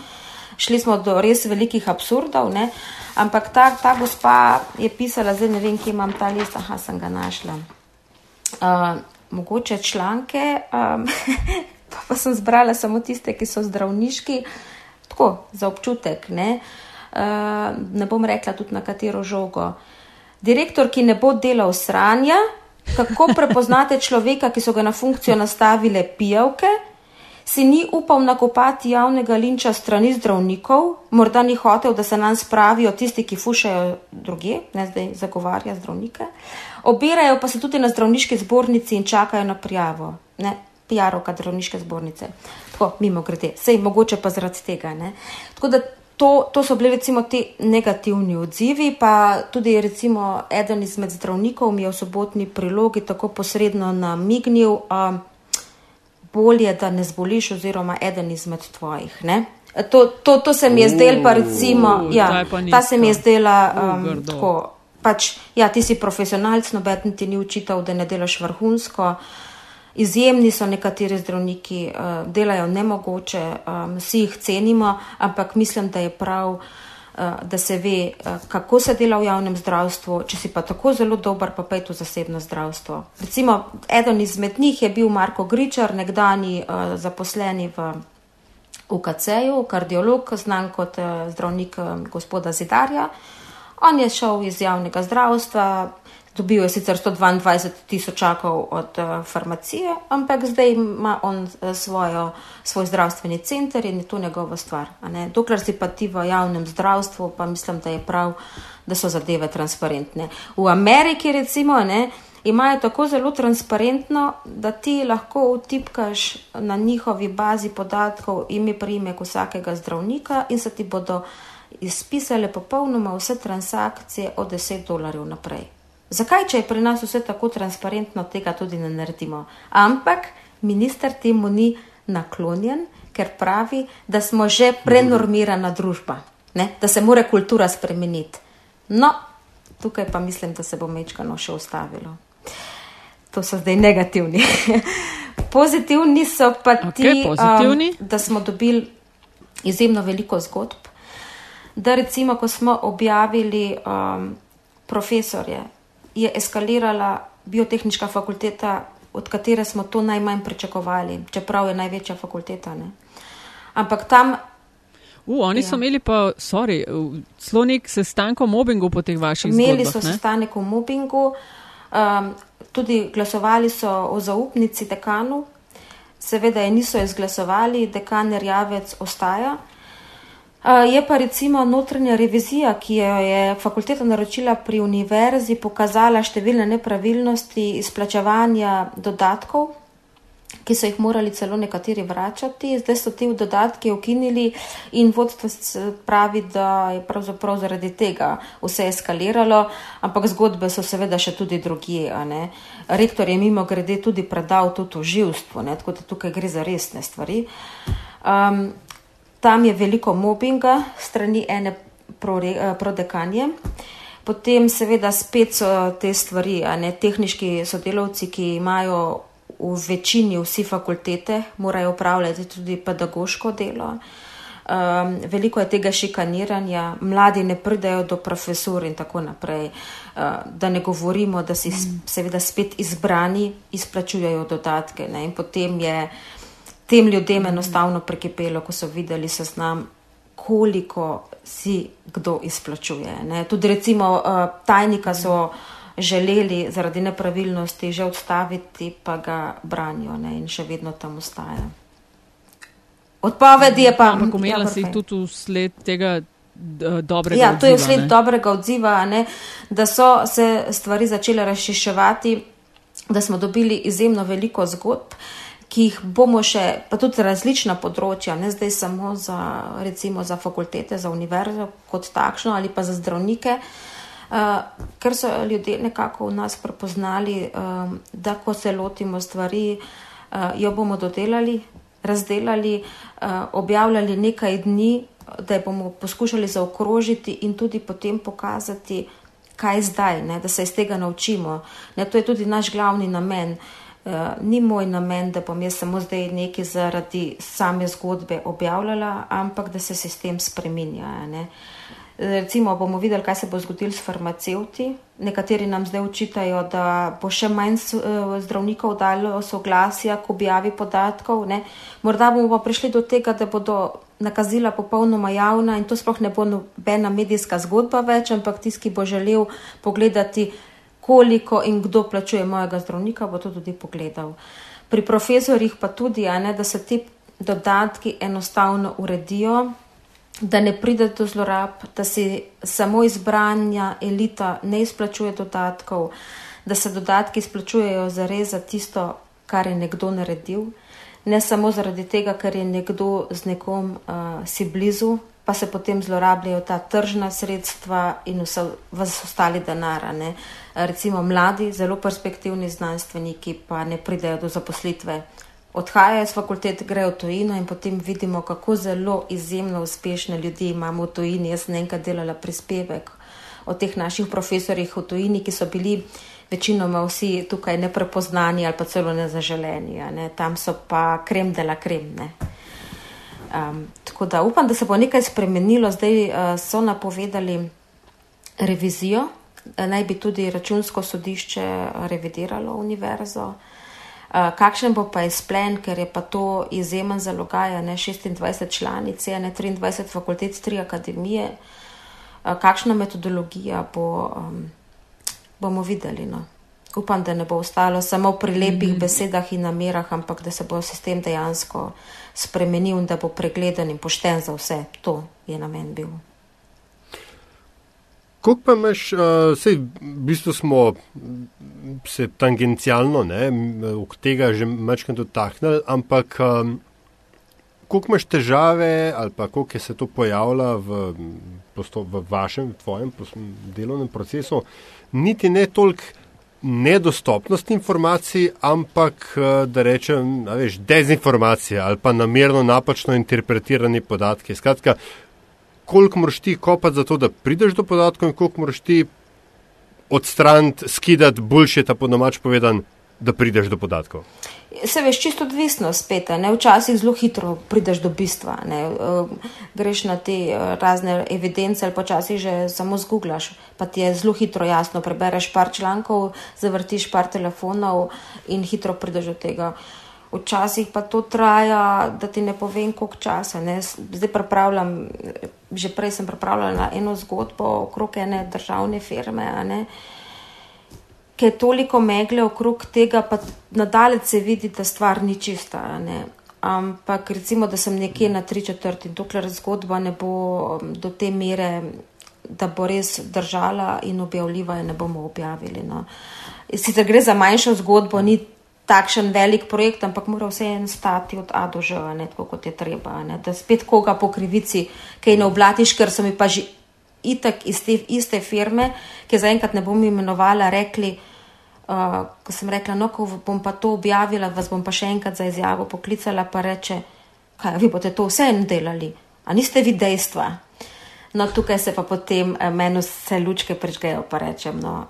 Šli smo do res velikih absurdov, ne, ampak ta, ta gospa je pisala, zdaj ne vem, kje imam ta list, aha, sem ga našla. Uh, mogoče članke, um, pa, pa sem zbrala samo tiste, ki so zdravniški, tako za občutek. Ne, uh, ne bom rekla tudi na katero žogo. Direktor, ki ne bo delal sranja, kako prepoznate človeka, ki so ga na funkcijo nastavile pijavke, si ni upal nakopati javnega linča strani zdravnikov, morda ni hotel, da se nam spravijo tisti, ki fušajo druge, ne zdaj zagovarja zdravnike. Obirajo pa se tudi na zdravniški zbornici in čakajo na prijavo, ne PR-ovka zdravniške zbornice. Tako, mimo grede, sej mogoče pa zaradi tega. Ne? Tako da to, to so bili recimo ti negativni odzivi, pa tudi recimo eden izmed zdravnikov mi je v sobotni prilogi tako posredno namignil, um, bolje, da ne zboliš, oziroma eden izmed tvojih. To, to, to se mi je zdelo, pa recimo, uh, ja, ta se mi je zdela um, tako. Pač, ja, ti si profesionalc, noben ti ni učital, da ne delaš vrhunsko. Izjemni so nekateri zdravniki, uh, delajo nemogoče, um, vsi jih cenimo, ampak mislim, da je prav, uh, da se ve, eh, kako se dela v javnem zdravstvu, če si pa tako zelo dober, pa pej to zasebno zdravstvo. Recimo, eden izmed njih je bil Marko Gričar, nekdani uh, zaposleni v UKC-ju, kardiolog, znan kot zdravnik gospoda Zidarja. On je šel iz javnega zdravstva, Dobil je sicer 122 tisočakov od uh, farmacije, ampak zdaj ima on uh, svojo, svoj zdravstveni center in je to njegova stvar. Dokler si pa ti v javnem zdravstvu, pa mislim, da je prav, da so zadeve transparentne. V Ameriki, recimo, ne, imajo tako zelo transparentno, da ti lahko vtipkaš na njihovi bazi podatkov ime, primek vsakega zdravnika in se ti bodo izpisale popolnoma vse transakcije od 10 dolarjev naprej. Zakaj, če je pri nas vse tako transparentno, tega tudi ne naredimo? Ampak minister temu ni naklonjen, ker pravi, da smo že prenormirana družba, ne? da se mora kultura spremeniti. No, tukaj pa mislim, da se bo mečkano še ustavilo. To so zdaj negativni. pozitivni so pa ti, okay, um, da smo dobili izjemno veliko zgodb. Da recimo, ko smo objavili um, profesorje, je eskalirala biotehnička fakulteta, od katere smo to najmanj pričakovali, čeprav je največja fakulteta. Ne. Ampak tam. U, oni ja. so imeli pa, sorry, celo nek sestanek o mobbingu po teh vaših zgodbah. Imeli so sestanek o mobbingu, um, tudi glasovali so o zaupnici dekanu, seveda je niso izglasovali, dekan Rjavec ostaja. Je pa recimo notranja revizija, ki jo je fakulteta naročila pri univerzi, pokazala številne nepravilnosti izplačevanja dodatkov ki so jih morali celo nekateri vračati. Zdaj so te dodatke ukinili in vodstvo pravi, da je pravzaprav zaradi tega vse eskaliralo, ampak zgodbe so seveda še tudi drugje. Rektor je mimo grede tudi predal to toživstvo, tako da tukaj gre za resne stvari. Um, tam je veliko mobbinga strani ene eh, prodekanje. Potem seveda spet so te stvari, a ne tehnički sodelavci, ki imajo v večini vsi fakultete morajo upravljati tudi pedagoško delo. Um, veliko je tega šikaniranja, mladi ne pridejo do profesor in tako naprej. Uh, da ne govorimo, da si seveda spet izbrani, izplačujejo dodatke. Ne? In potem je tem ljudem enostavno prekipelo, ko so videli seznam, koliko si kdo izplačuje. Ne? Tudi recimo uh, tajnika so želeli zaradi nepravilnosti že odstaviti, pa ga branijo ne, in še vedno tam ostaja. Odpovedi je pa. Ampak umela ja, si tudi vsled tega dobrega ja, odziva. Ja, to je vsled ne? dobrega odziva, ne, da so se stvari začele razšiševati, da smo dobili izjemno veliko zgodb. Ki jih bomo še, pa tudi različna področja, ne zdaj samo za, recimo, za fakultete, za univerzo kot takšno ali pa za zdravnike, uh, ker so ljudje nekako v nas prepoznali, um, da ko se lotimo stvari, uh, jo bomo dodelali, razdelali, uh, objavljali nekaj dni, da jo bomo poskušali zaokrožiti in tudi potem pokazati, kaj zdaj, ne, da se iz tega naučimo. Ne, to je tudi naš glavni namen. Uh, ni moj namen, da bom jaz samo zdaj nekaj zaradi same zgodbe objavljala, ampak da se sistem spreminja. Ne. Recimo bomo videli, kaj se bo zgodilo s farmacevti. Nekateri nam zdaj učitajo, da bo še manj eh, zdravnikov dalo soglasja k objavi podatkov. Ne. Morda bomo pa prišli do tega, da bodo nakazila popolnoma javna in to sploh ne bo nobena medijska zgodba več, ampak tisti, ki bo želel pogledati, koliko in kdo plačuje mojega zdravnika, bo to tudi pogledal. Pri profesorjih pa tudi, ne, da se ti dodatki enostavno uredijo da ne pride do zlorab, da se samo izbranja elita ne izplačuje dodatkov, da se dodatki izplačujejo za res za tisto, kar je nekdo naredil, ne samo zaradi tega, ker je nekdo z nekom uh, si blizu, pa se potem zlorabljajo ta tržna sredstva in vse ostali denara. Ne. Recimo mladi, zelo perspektivni znanstveniki pa ne pridejo do zaposlitve odhajajo iz fakultet, grejo v tujino in potem vidimo, kako zelo izjemno uspešne ljudi imamo v tujini. Jaz sem enkrat delala prispevek o teh naših profesorjih v tujini, ki so bili večinoma vsi tukaj neprepoznani ali pa celo nezaželeni. Ne. Tam so pa krem dela krem. Ne. Um, tako da upam, da se bo nekaj spremenilo. Zdaj uh, so napovedali revizijo, naj bi tudi računsko sodišče revidiralo univerzo. Eh, kakšen bo pa izplen, ker je pa to izjemen zalogaj, ne 26 članic, ne 23 fakultet, 3 akademije, uh, kakšna metodologija bo, um, bomo videli. No. Upam, da ne bo ostalo samo pri lepih mm -hmm. besedah in namerah, ampak da se bo sistem dejansko spremenil in da bo pregleden in pošten za vse. To je namen bil. Kako pa imaš, uh, sej, v bistvu smo se tangencialno od tega že večkrat dotaknili, ampak um, koliko imaš težave ali pa koliko je se to pojavlja v, v vašem, v tvojem delovnem procesu, niti ne toliko nedostopnost informacij, ampak da rečem, veš, dezinformacija ali pa namerno napačno interpretirani podatki. Skratka, koliko moraš ti kopati za to, da prideš do podatkov in koliko moraš ti odstraniti, skidati boljše, ta podomač povedan, da prideš do podatkov. Se veš, čisto odvisno spet, ne včasih zelo hitro prideš do bistva. Ne. Greš na te eh, razne evidence ali počasi že samo zgooglaš, pa ti je zelo hitro jasno, prebereš par člankov, zavrtiš par telefonov in hitro prideš do tega. Včasih pa to traja, da ti ne povem, koliko časa. Ne. Zdaj pripravljam, že prej sem pripravljala eno zgodbo okrog ene državne firme, ki je toliko megle okrog tega, pa nadalje se vidi, da stvar ni čista. Ampak recimo, da sem nekje na tri četrti dokler zgodba ne bo um, do te mere, da bo res držala in objavljiva, je ne bomo objavili. No. Sicer gre za manjšo zgodbo, ni takšen velik projekt, ampak mora vse en stati od A do Ž, ne tako kot je treba. Ne? Da spet koga po krivici, kaj ne oblatiš, ker so mi pa že itak iz te iste firme, ki zaenkrat ne bom imenovala, rekli, uh, ko sem rekla, no, ko bom pa to objavila, vas bom pa še enkrat za izjavo poklicala, pa reče, kaj vi boste to vse en delali, a niste vi dejstva. No, tukaj se pa potem eh, meni vse lučke prečgejo, pa rečem, no,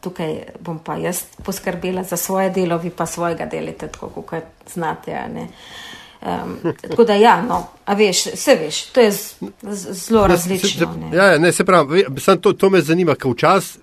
tukaj bom pa jaz poskrbela za svoje delo, vi pa svojega delite, tako kot znate. Um, tako da, ja, no, a veš, vse veš, to je zelo različno. Se, se, ja, ja, ne, se pravi, sam to, to me zanima, ker včasih,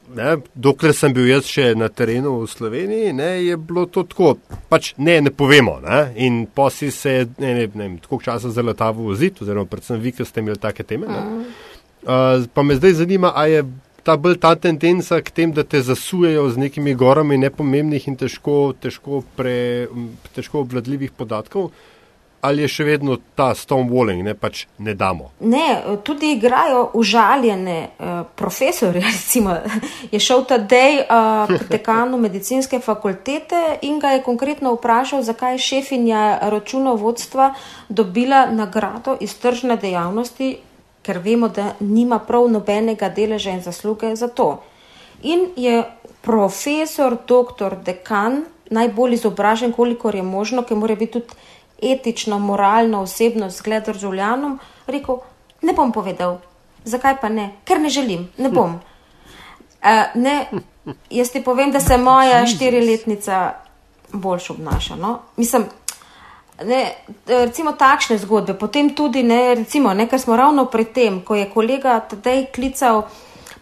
dokler sem bil jaz še na terenu v Sloveniji, ne, je bilo to tako, pač ne, ne povemo. Ne, in posi se, ne, ne, ne, tako časa zaletavo voziti, oziroma predvsem vi, ki ste imeli take teme. Uh, pa me zdaj zanima, a je ta bolj ta tendenca k tem, da te zasujejo z nekimi gorami nepomembnih in težko, težko, pre, težko obvladljivih podatkov. Ali je še vedno ta stonewalling, ne pač ne damo? Ne, tudi igrajo užaljene uh, profesori. Recimo, je šel ta dej uh, k dekanu medicinske fakultete in ga je konkretno vprašal, zakaj je šefinja računovodstva dobila nagrado iz tržne dejavnosti ker vemo, da nima prav nobenega deleža in zasluge za to. In je profesor, doktor, dekan, najbolj izobražen, kolikor je možno, ki mora biti tudi etično, moralno, osebno zgled državljanom, rekel: Ne bom povedal. Zakaj pa ne? Ker ne želim, ne bom. Uh, ne, jaz ti povem, da se moja štiriletnica boljš obnaša. No? Mislim, Ne, recimo takšne zgodbe, potem tudi, ne, recimo, ne, ker smo ravno pred tem, ko je kolega tedaj klical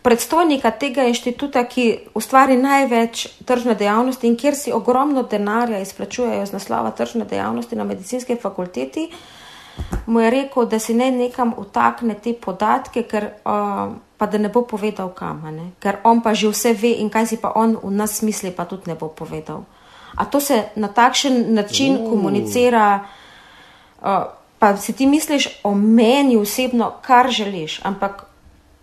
predstojnika tega inštituta, ki ustvari največ tržne dejavnosti in kjer si ogromno denarja izplačujejo z naslova tržne dejavnosti na medicinske fakulteti, mu je rekel, da si ne nekam utakne te podatke, ker, uh, pa da ne bo povedal kam, ne, ker on pa že vse ve in kaj si pa on v nas misli, pa tudi ne bo povedal. A to se na takšen način uh. komunicira, uh, pa si ti misliš o meni osebno, kar želiš, ampak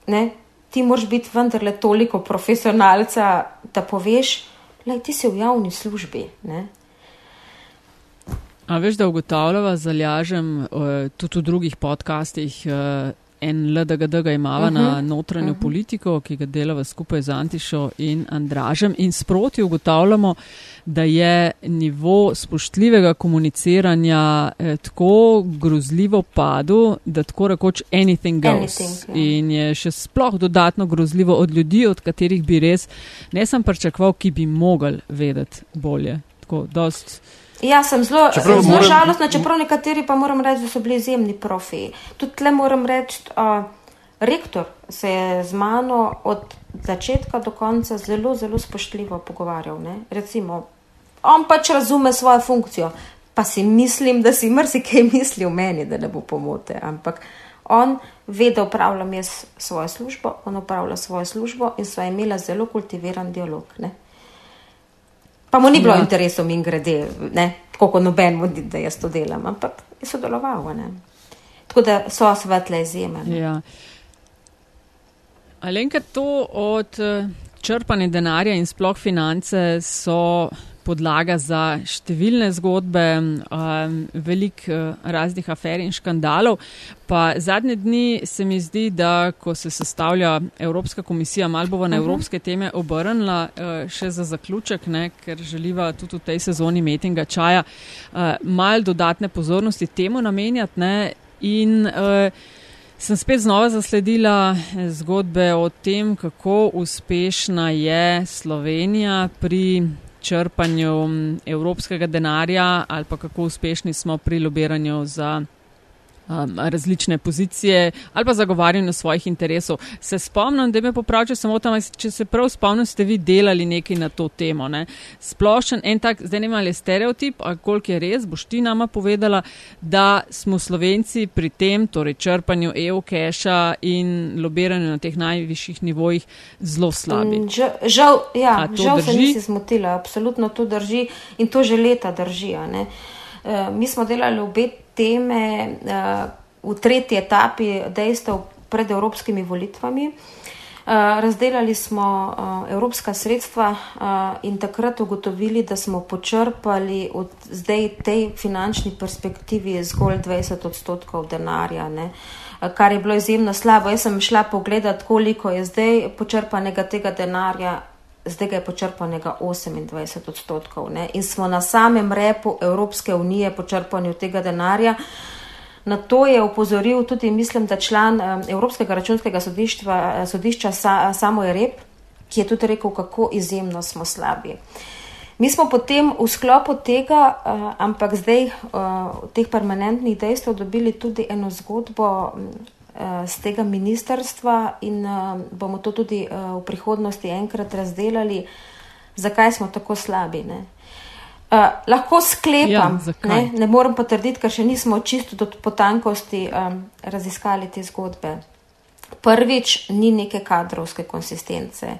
ne, ti moraš biti vendarle toliko profesionalca, da poveš, da ti si v javni službi. Ne. A veš, da ugotavljava, zalažem tudi v drugih podcastih. En LDGD ga imava uh -huh. na mhm. notranjo uh mhm. -huh. politiko, ki ga delava skupaj z Antišo in Andražem, in sproti ugotavljamo, da je nivo spoštljivega komuniciranja eh, tako grozljivo padel, da tako rekoč anything goes. Anything, yeah. Ja. In je še sploh dodatno grozljivo od ljudi, od katerih bi res ne sem pričakoval, ki bi mogli vedeti bolje. Tako, dost, Ja, sem zelo, zelo moram... žalostna, čeprav nekateri pa moram reči, da so bili izjemni profi. Tudi tle moram reči, uh, rektor se je z mano od začetka do konca zelo, zelo spoštljivo pogovarjal. Ne? Recimo, on pač razume svojo funkcijo, pa si mislim, da si marsikaj misli o meni, da ne bo pomote. Ampak on ve, da upravljam jaz svojo službo, on upravlja svojo službo in so imela zelo kultiviran dialog. Ne? Pa mu ni bilo ja. interesov in grede, tako kot noben mudi, da jaz to delam, ampak je sodeloval. Ne? Tako da so svetle izjeme. Ja. Ali enkrat to od eh, črpanja denarja in sploh finance so podlaga za številne zgodbe, um, velik uh, raznih afer in škandalov. Pa zadnje dni se mi zdi, da ko se sestavlja Evropska komisija, malo bo na mhm. evropske teme obrnila uh, še za zaključek, ne, ker želiva tudi v tej sezoni metinga čaja uh, mal dodatne pozornosti temu namenjati. Ne, in, uh, Sem spet znova zasledila zgodbe o tem, kako uspešna je Slovenija pri črpanju evropskega denarja ali pa kako uspešni smo pri lobiranju za um, različne pozicije ali pa zagovarjanju svojih interesov. Se spomnim, da me popravče samo tam, če se prav spomnim, ste vi delali nekaj na to temo. Ne? Splošen en tak, zdaj ne imali stereotip, a koliko je res, boš ti nama povedala, da smo slovenci pri tem, torej črpanju EU keša in lobiranju na teh najvišjih nivojih zelo slabi. Mm, žal, žal, ja, žal se nisi zmotila, absolutno to drži in to že leta drži. Uh, mi smo delali obe teme uh, v tretji etapi dejstev pred evropskimi volitvami. razdelali smo uh, evropska sredstva in takrat ugotovili, da smo počrpali od zdaj tej finančni perspektivi zgolj 20 odstotkov denarja, ne, kar je bilo izjemno slabo. Jaz sem šla pogledat, koliko je zdaj počrpanega tega denarja. Zdaj ga je počrpanega 28 odstotkov ne? in smo na samem repu Evropske unije počrpanju tega denarja. Na to je upozoril tudi, mislim, da član Evropskega računskega sodišča, sodišča Samo je rep, ki je tudi rekel, kako izjemno smo slabi. Mi smo potem v sklopu tega, ampak zdaj v teh permanentnih dejstev dobili tudi eno zgodbo z tega ministerstva in bomo to tudi v prihodnosti enkrat razdelali, zakaj smo tako slabi. Ne? Uh, lahko sklepam, ja, ne, ne morem potrditi, ker še nismo čisto do potankosti um, raziskali te zgodbe. Prvič, ni neke kadrovske konsistence.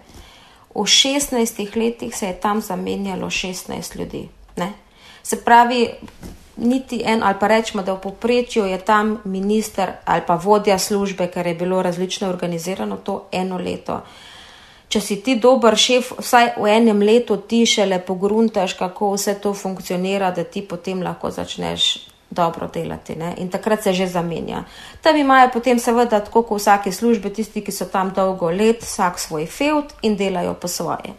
V 16 letih se je tam zamenjalo 16 ljudi. Ne. Se pravi, niti en, ali pa rečemo, da v poprečju je tam minister ali pa vodja službe, ker je bilo različno organizirano to eno leto. Če si ti dober šef, vsaj v enem letu ti šele pogruntaš, kako vse to funkcionira, da ti potem lahko začneš dobro delati. Ne? In takrat se že zamenja. Tam imajo potem seveda, tako kot v vsaki službi, tisti, ki so tam dolgo let, vsak svoj feud in delajo po svoje.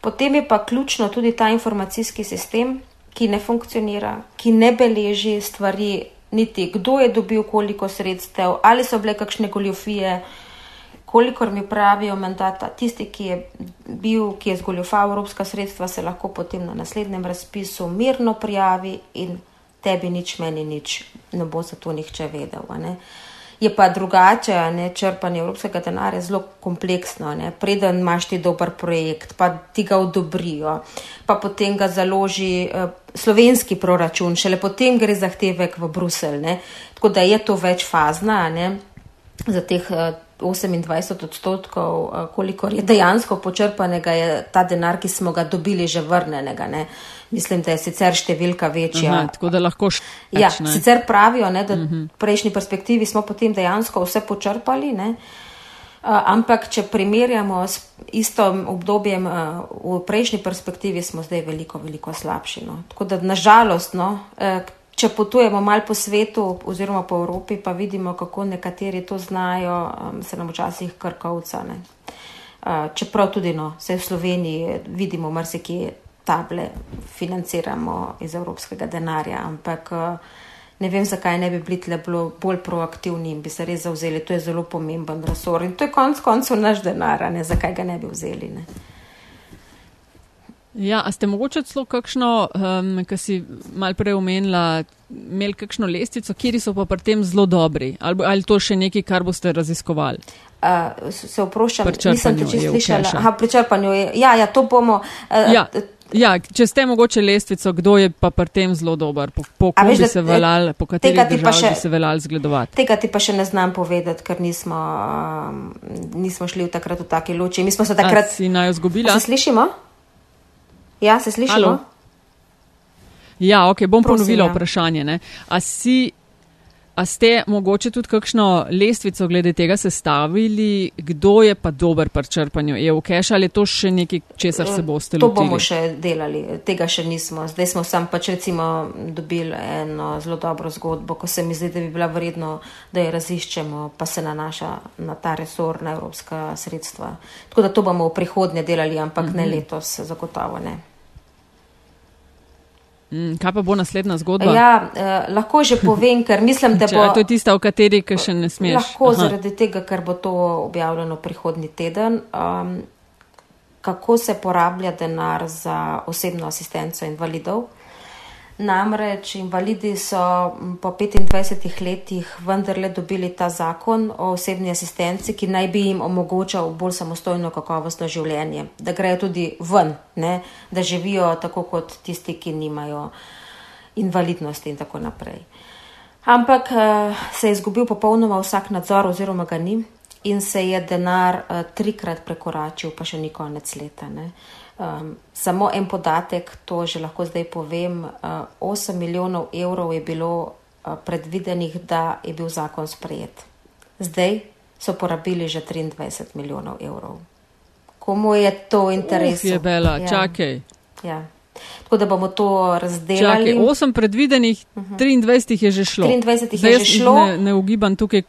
Potem je pa ključno tudi ta informacijski sistem, ki ne funkcionira, ki ne beleži stvari, niti kdo je dobil koliko sredstev, ali so bile kakšne goljofije kolikor mi pravijo, mandata, tisti, ki je bil, ki je zgoljufal evropska sredstva, se lahko potem na naslednjem razpisu mirno prijavi in tebi nič, meni nič, ne bo za to nihče vedel. Je pa drugače, ne, črpanje evropskega denarja je zelo kompleksno. Ne. Preden imaš ti dober projekt, pa ti ga odobrijo, pa potem ga založi eh, slovenski proračun, šele potem gre zahtevek v Bruselj. Tako da je to večfazna za teh. Eh, 28 odstotkov, eh, koliko je dejansko počrpanega, je ta denar, ki smo ga dobili, že vrnenega. Ne. Mislim, da je sicer številka večja. Aha, tako da lahko še. Ja, sicer pravijo, ne, da v uh -huh. prejšnji perspektivi smo potem dejansko vse počrpali. Ne. Ampak, če primerjamo s istim obdobjem v prejšnji perspektivi, smo zdaj veliko, veliko slabši. No. Tako da, nažalost, no, uh, če potujemo malo po svetu oziroma po Evropi, pa vidimo, kako nekateri to znajo, se nam včasih krkavca. Uh, čeprav tudi no, se v Sloveniji vidimo, marsikje table financiramo iz evropskega denarja, ampak uh, ne vem, zakaj ne bi bili tle bolj proaktivni in bi se res zauzeli. To je zelo pomemben resor in to je konc koncev naš denar, ne zakaj ga ne bi vzeli. Ne. Ja, a ste mogoče celo kakšno, um, kar si mal prej omenila, imeli kakšno lestvico, kjer so pa pri tem zelo dobri? Ali, ali to še nekaj, kar boste raziskovali? Uh, se oproščam, nisem te čisto slišala. Aha, pri črpanju je. Ja, ja, to bomo. Uh, ja. Ja, če ste mogoče lestvico, kdo je pa pri tem zelo dober, po, po kom bi se veljal, po kateri državi bi se veljal zgledovati? Tega ti pa še ne znam povedati, ker nismo, um, nismo šli v takrat v taki luči. Mi smo se takrat. A si naj jo zgubila? Se slišimo? Ja, se slišimo? Ja, ok, bom Prosim, ponovila ja. vprašanje. Ne? A, si, a ste mogoče tudi kakšno lestvico glede tega sestavili, kdo je pa dober pri črpanju EU cache ali je to še nekaj, česar se boste lotili? To bomo še delali, tega še nismo. Zdaj smo sam pač recimo dobili eno zelo dobro zgodbo, ko se mi zdi, da bi bila vredno, da jo raziščemo, pa se nanaša na ta resor, na evropska sredstva. Tako da to bomo v prihodnje delali, ampak mm -hmm. ne letos, zagotovo ne. Mm, kaj pa bo naslednja zgodba? Ja, eh, lahko že povem, ker mislim, da bo. To je tista, v kateri še ne smeš. Lahko Aha. zaradi tega, ker bo to objavljeno prihodnji teden. Um, kako se porablja denar za osebno asistenco invalidov? Namreč invalidi so po 25 letih vendarle dobili ta zakon o osebni asistenci, ki naj bi jim omogočal bolj samostojno kakovostno življenje, da grejo tudi ven, ne? da živijo tako kot tisti, ki nimajo invalidnosti in tako naprej. Ampak eh, se je izgubil popolnoma vsak nadzor oziroma ga ni in se je denar eh, trikrat prekoračil, pa še ni konec leta. Ne? Um, samo en podatek, to že lahko zdaj povem. Uh, 8 milijonov evrov je bilo uh, predvidenih, da je bil zakon sprejet. Zdaj so porabili že 23 milijonov evrov. Komu je to interes? Je bela, ja. čakaj. Ja. Tako da bomo to razdelili. Čakaj, 8 predvidenih, uh -huh. 23 je že šlo. 23 Zdaj je že šlo. Ne, ne ugibam tukaj,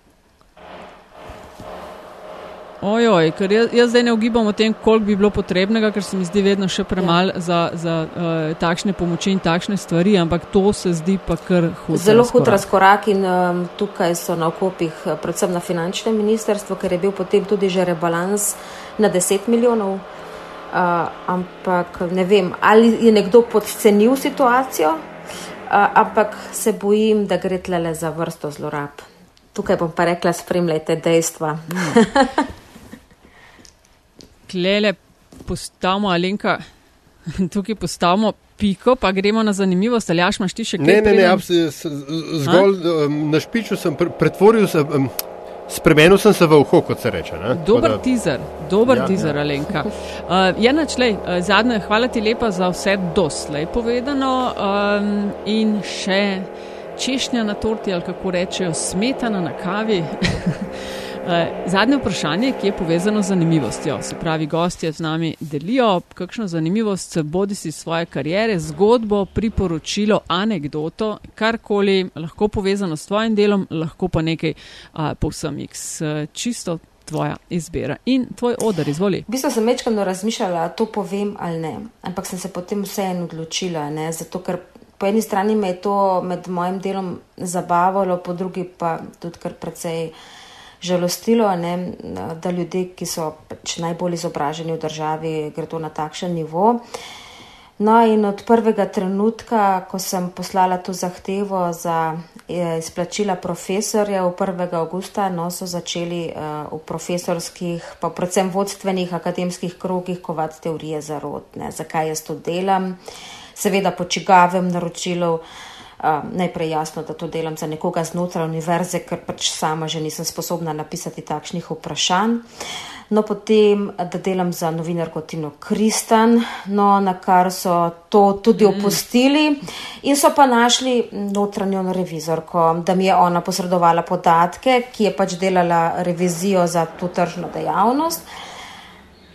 Ojoj, ker jaz, jaz zdaj ne ugibam o tem, koliko bi bilo potrebnega, ker se mi zdi vedno še premalo ja. za, za uh, takšne pomoči in takšne stvari, ampak to se zdi pa kar hud. Zelo hud razkorak in um, tukaj so na okopih, eh, predvsem na finančnem ministrstvu, ker je bil potem tudi že rebalans na 10 milijonov. Uh, ampak ne vem, ali je nekdo podcenil situacijo, uh, ampak se bojim, da gre tle za vrsto zlorab. Tukaj bom pa rekla, spremljajte dejstva. Mm. Tlele postavimo, Alenka, tukaj postavimo piko, pa gremo na zanimivost. Ali imaš ti še kaj? Ne, ne, ne, zgolj um, na špiču sem pretvoril. Sem, um, Spremenil sem se v uho, kot se reče. Ne? Dober da... teaser, dober ja, teaser, ja. Alenka. Uh, Jana, člej, uh, zadnje, hvala ti lepa za vse doslej povedano um, in še češnja na torti, ali kako rečejo, smetana na kavi. Eh, zadnje vprašanje, ki je povezano z zanimivostjo. Se pravi, gostje z nami delijo kakšno zanimivost, bodi si svoje karijere, zgodbo, priporočilo, anegdoto, karkoli, lahko povezano s tvojim delom, lahko pa nekaj a, povsem x. Čisto tvoja izbira in tvoj odr, izvoli. V bistvu sem večkrat razmišljala, to povem ali ne, ampak sem se potem vseeno odločila, ne, zato ker. Po eni strani me je to med mojim delom zabavalo, po drugi pa tudi kar precej uh, žalostilo, ne, da ljudje, ki so pač najbolj izobraženi v državi, gredo na takšen nivo. No, in od prvega trenutka, ko sem poslala to zahtevo za eh, izplačila profesorjev 1. augusta, no, so začeli uh, v profesorskih, pa predvsem vodstvenih akademskih krogih kovati teorije zarodne. Zakaj jaz to delam? Seveda po čigavem naročilu. Um, najprej jasno, da to delam za nekoga znotraj univerze, ker pač sama že nisem sposobna napisati takšnih vprašanj. No, potem, da delam za novinarko Tino Kristan, no, na kar so to tudi mm. opustili in so pa našli notranjo revizorko, da mi je ona posredovala podatke, ki je pač delala revizijo za to tržno dejavnost.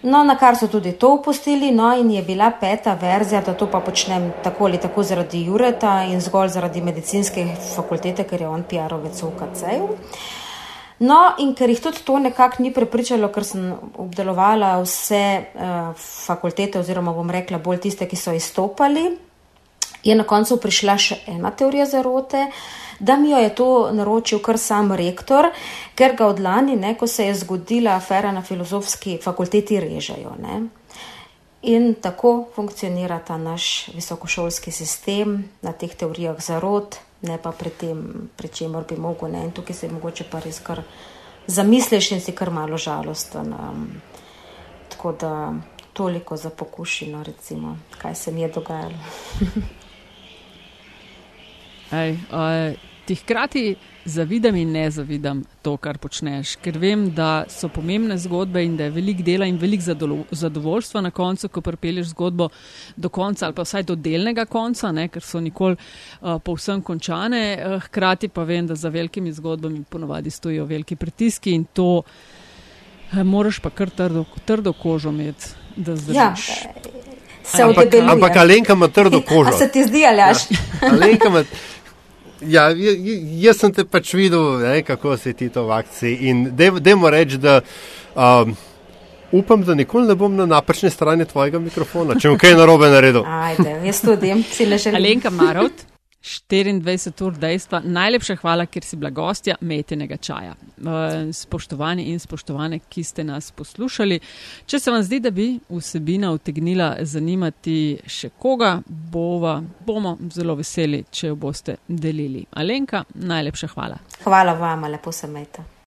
No, na kar so tudi to upustili, no, in je bila peta verzija, da to pa počnem tako ali tako zaradi Jureta in zgolj zaradi medicinske fakultete, ker je on PR-ovec v KC-ju. No, in ker jih tudi to nekako ni prepričalo, ker sem obdelovala vse uh, fakultete, oziroma bom rekla bolj tiste, ki so izstopali, je na koncu prišla še ena teorija zarote. Da mi jo je to naročil kar sam rektor, ker ga od lani, ne, ko se je zgodila afera na filozofski fakulteti, režejo. Ne. In tako funkcionira ta naš visokošolski sistem na teh teorijah zarod, ne pa pri tem, pri čemer bi mogel. Ne. In tukaj se je mogoče pa res kar zamisliš in si kar malo žalosten. Um, tako da toliko za pokušino, recimo, kaj se mi je dogajalo. Ej, uh, ti hkrati zavidam in ne zavidam to, kar počneš, ker vem, da so pomembne zgodbe in da je velik dela in velik zadovoljstva na koncu, ko pripelješ zgodbo do konca ali pa vsaj do delnega konca, ne, ker so nikoli uh, povsem končane. Uh, hkrati pa vem, da za velikimi zgodbami ponovadi stojijo veliki pritiski in to uh, moraš pa kar trdo, trdo kožo imeti, da zdržiš. Ja. Ampak, ampak Alenka ima trdo kožo. A se ti zdi, ali aš? Ja, Ja, jaz sem te pač videl, ne, kako se ti to v akciji. In dajmo reči, da um, upam, da nikoli ne bom na napačni strani tvojega mikrofona, če bom kaj narobe naredil. Ajde, jaz tudi, si le želim. Alenka Marot. 24 ur dejstva. Najlepša hvala, ker si bila gostja metenega čaja. Eh, spoštovani in spoštovane, ki ste nas poslušali. Če se vam zdi, da bi vsebina utegnila zanimati še koga, bova, bomo zelo veseli, če jo boste delili. Alenka, najlepša hvala. Hvala vam, lepo se mete.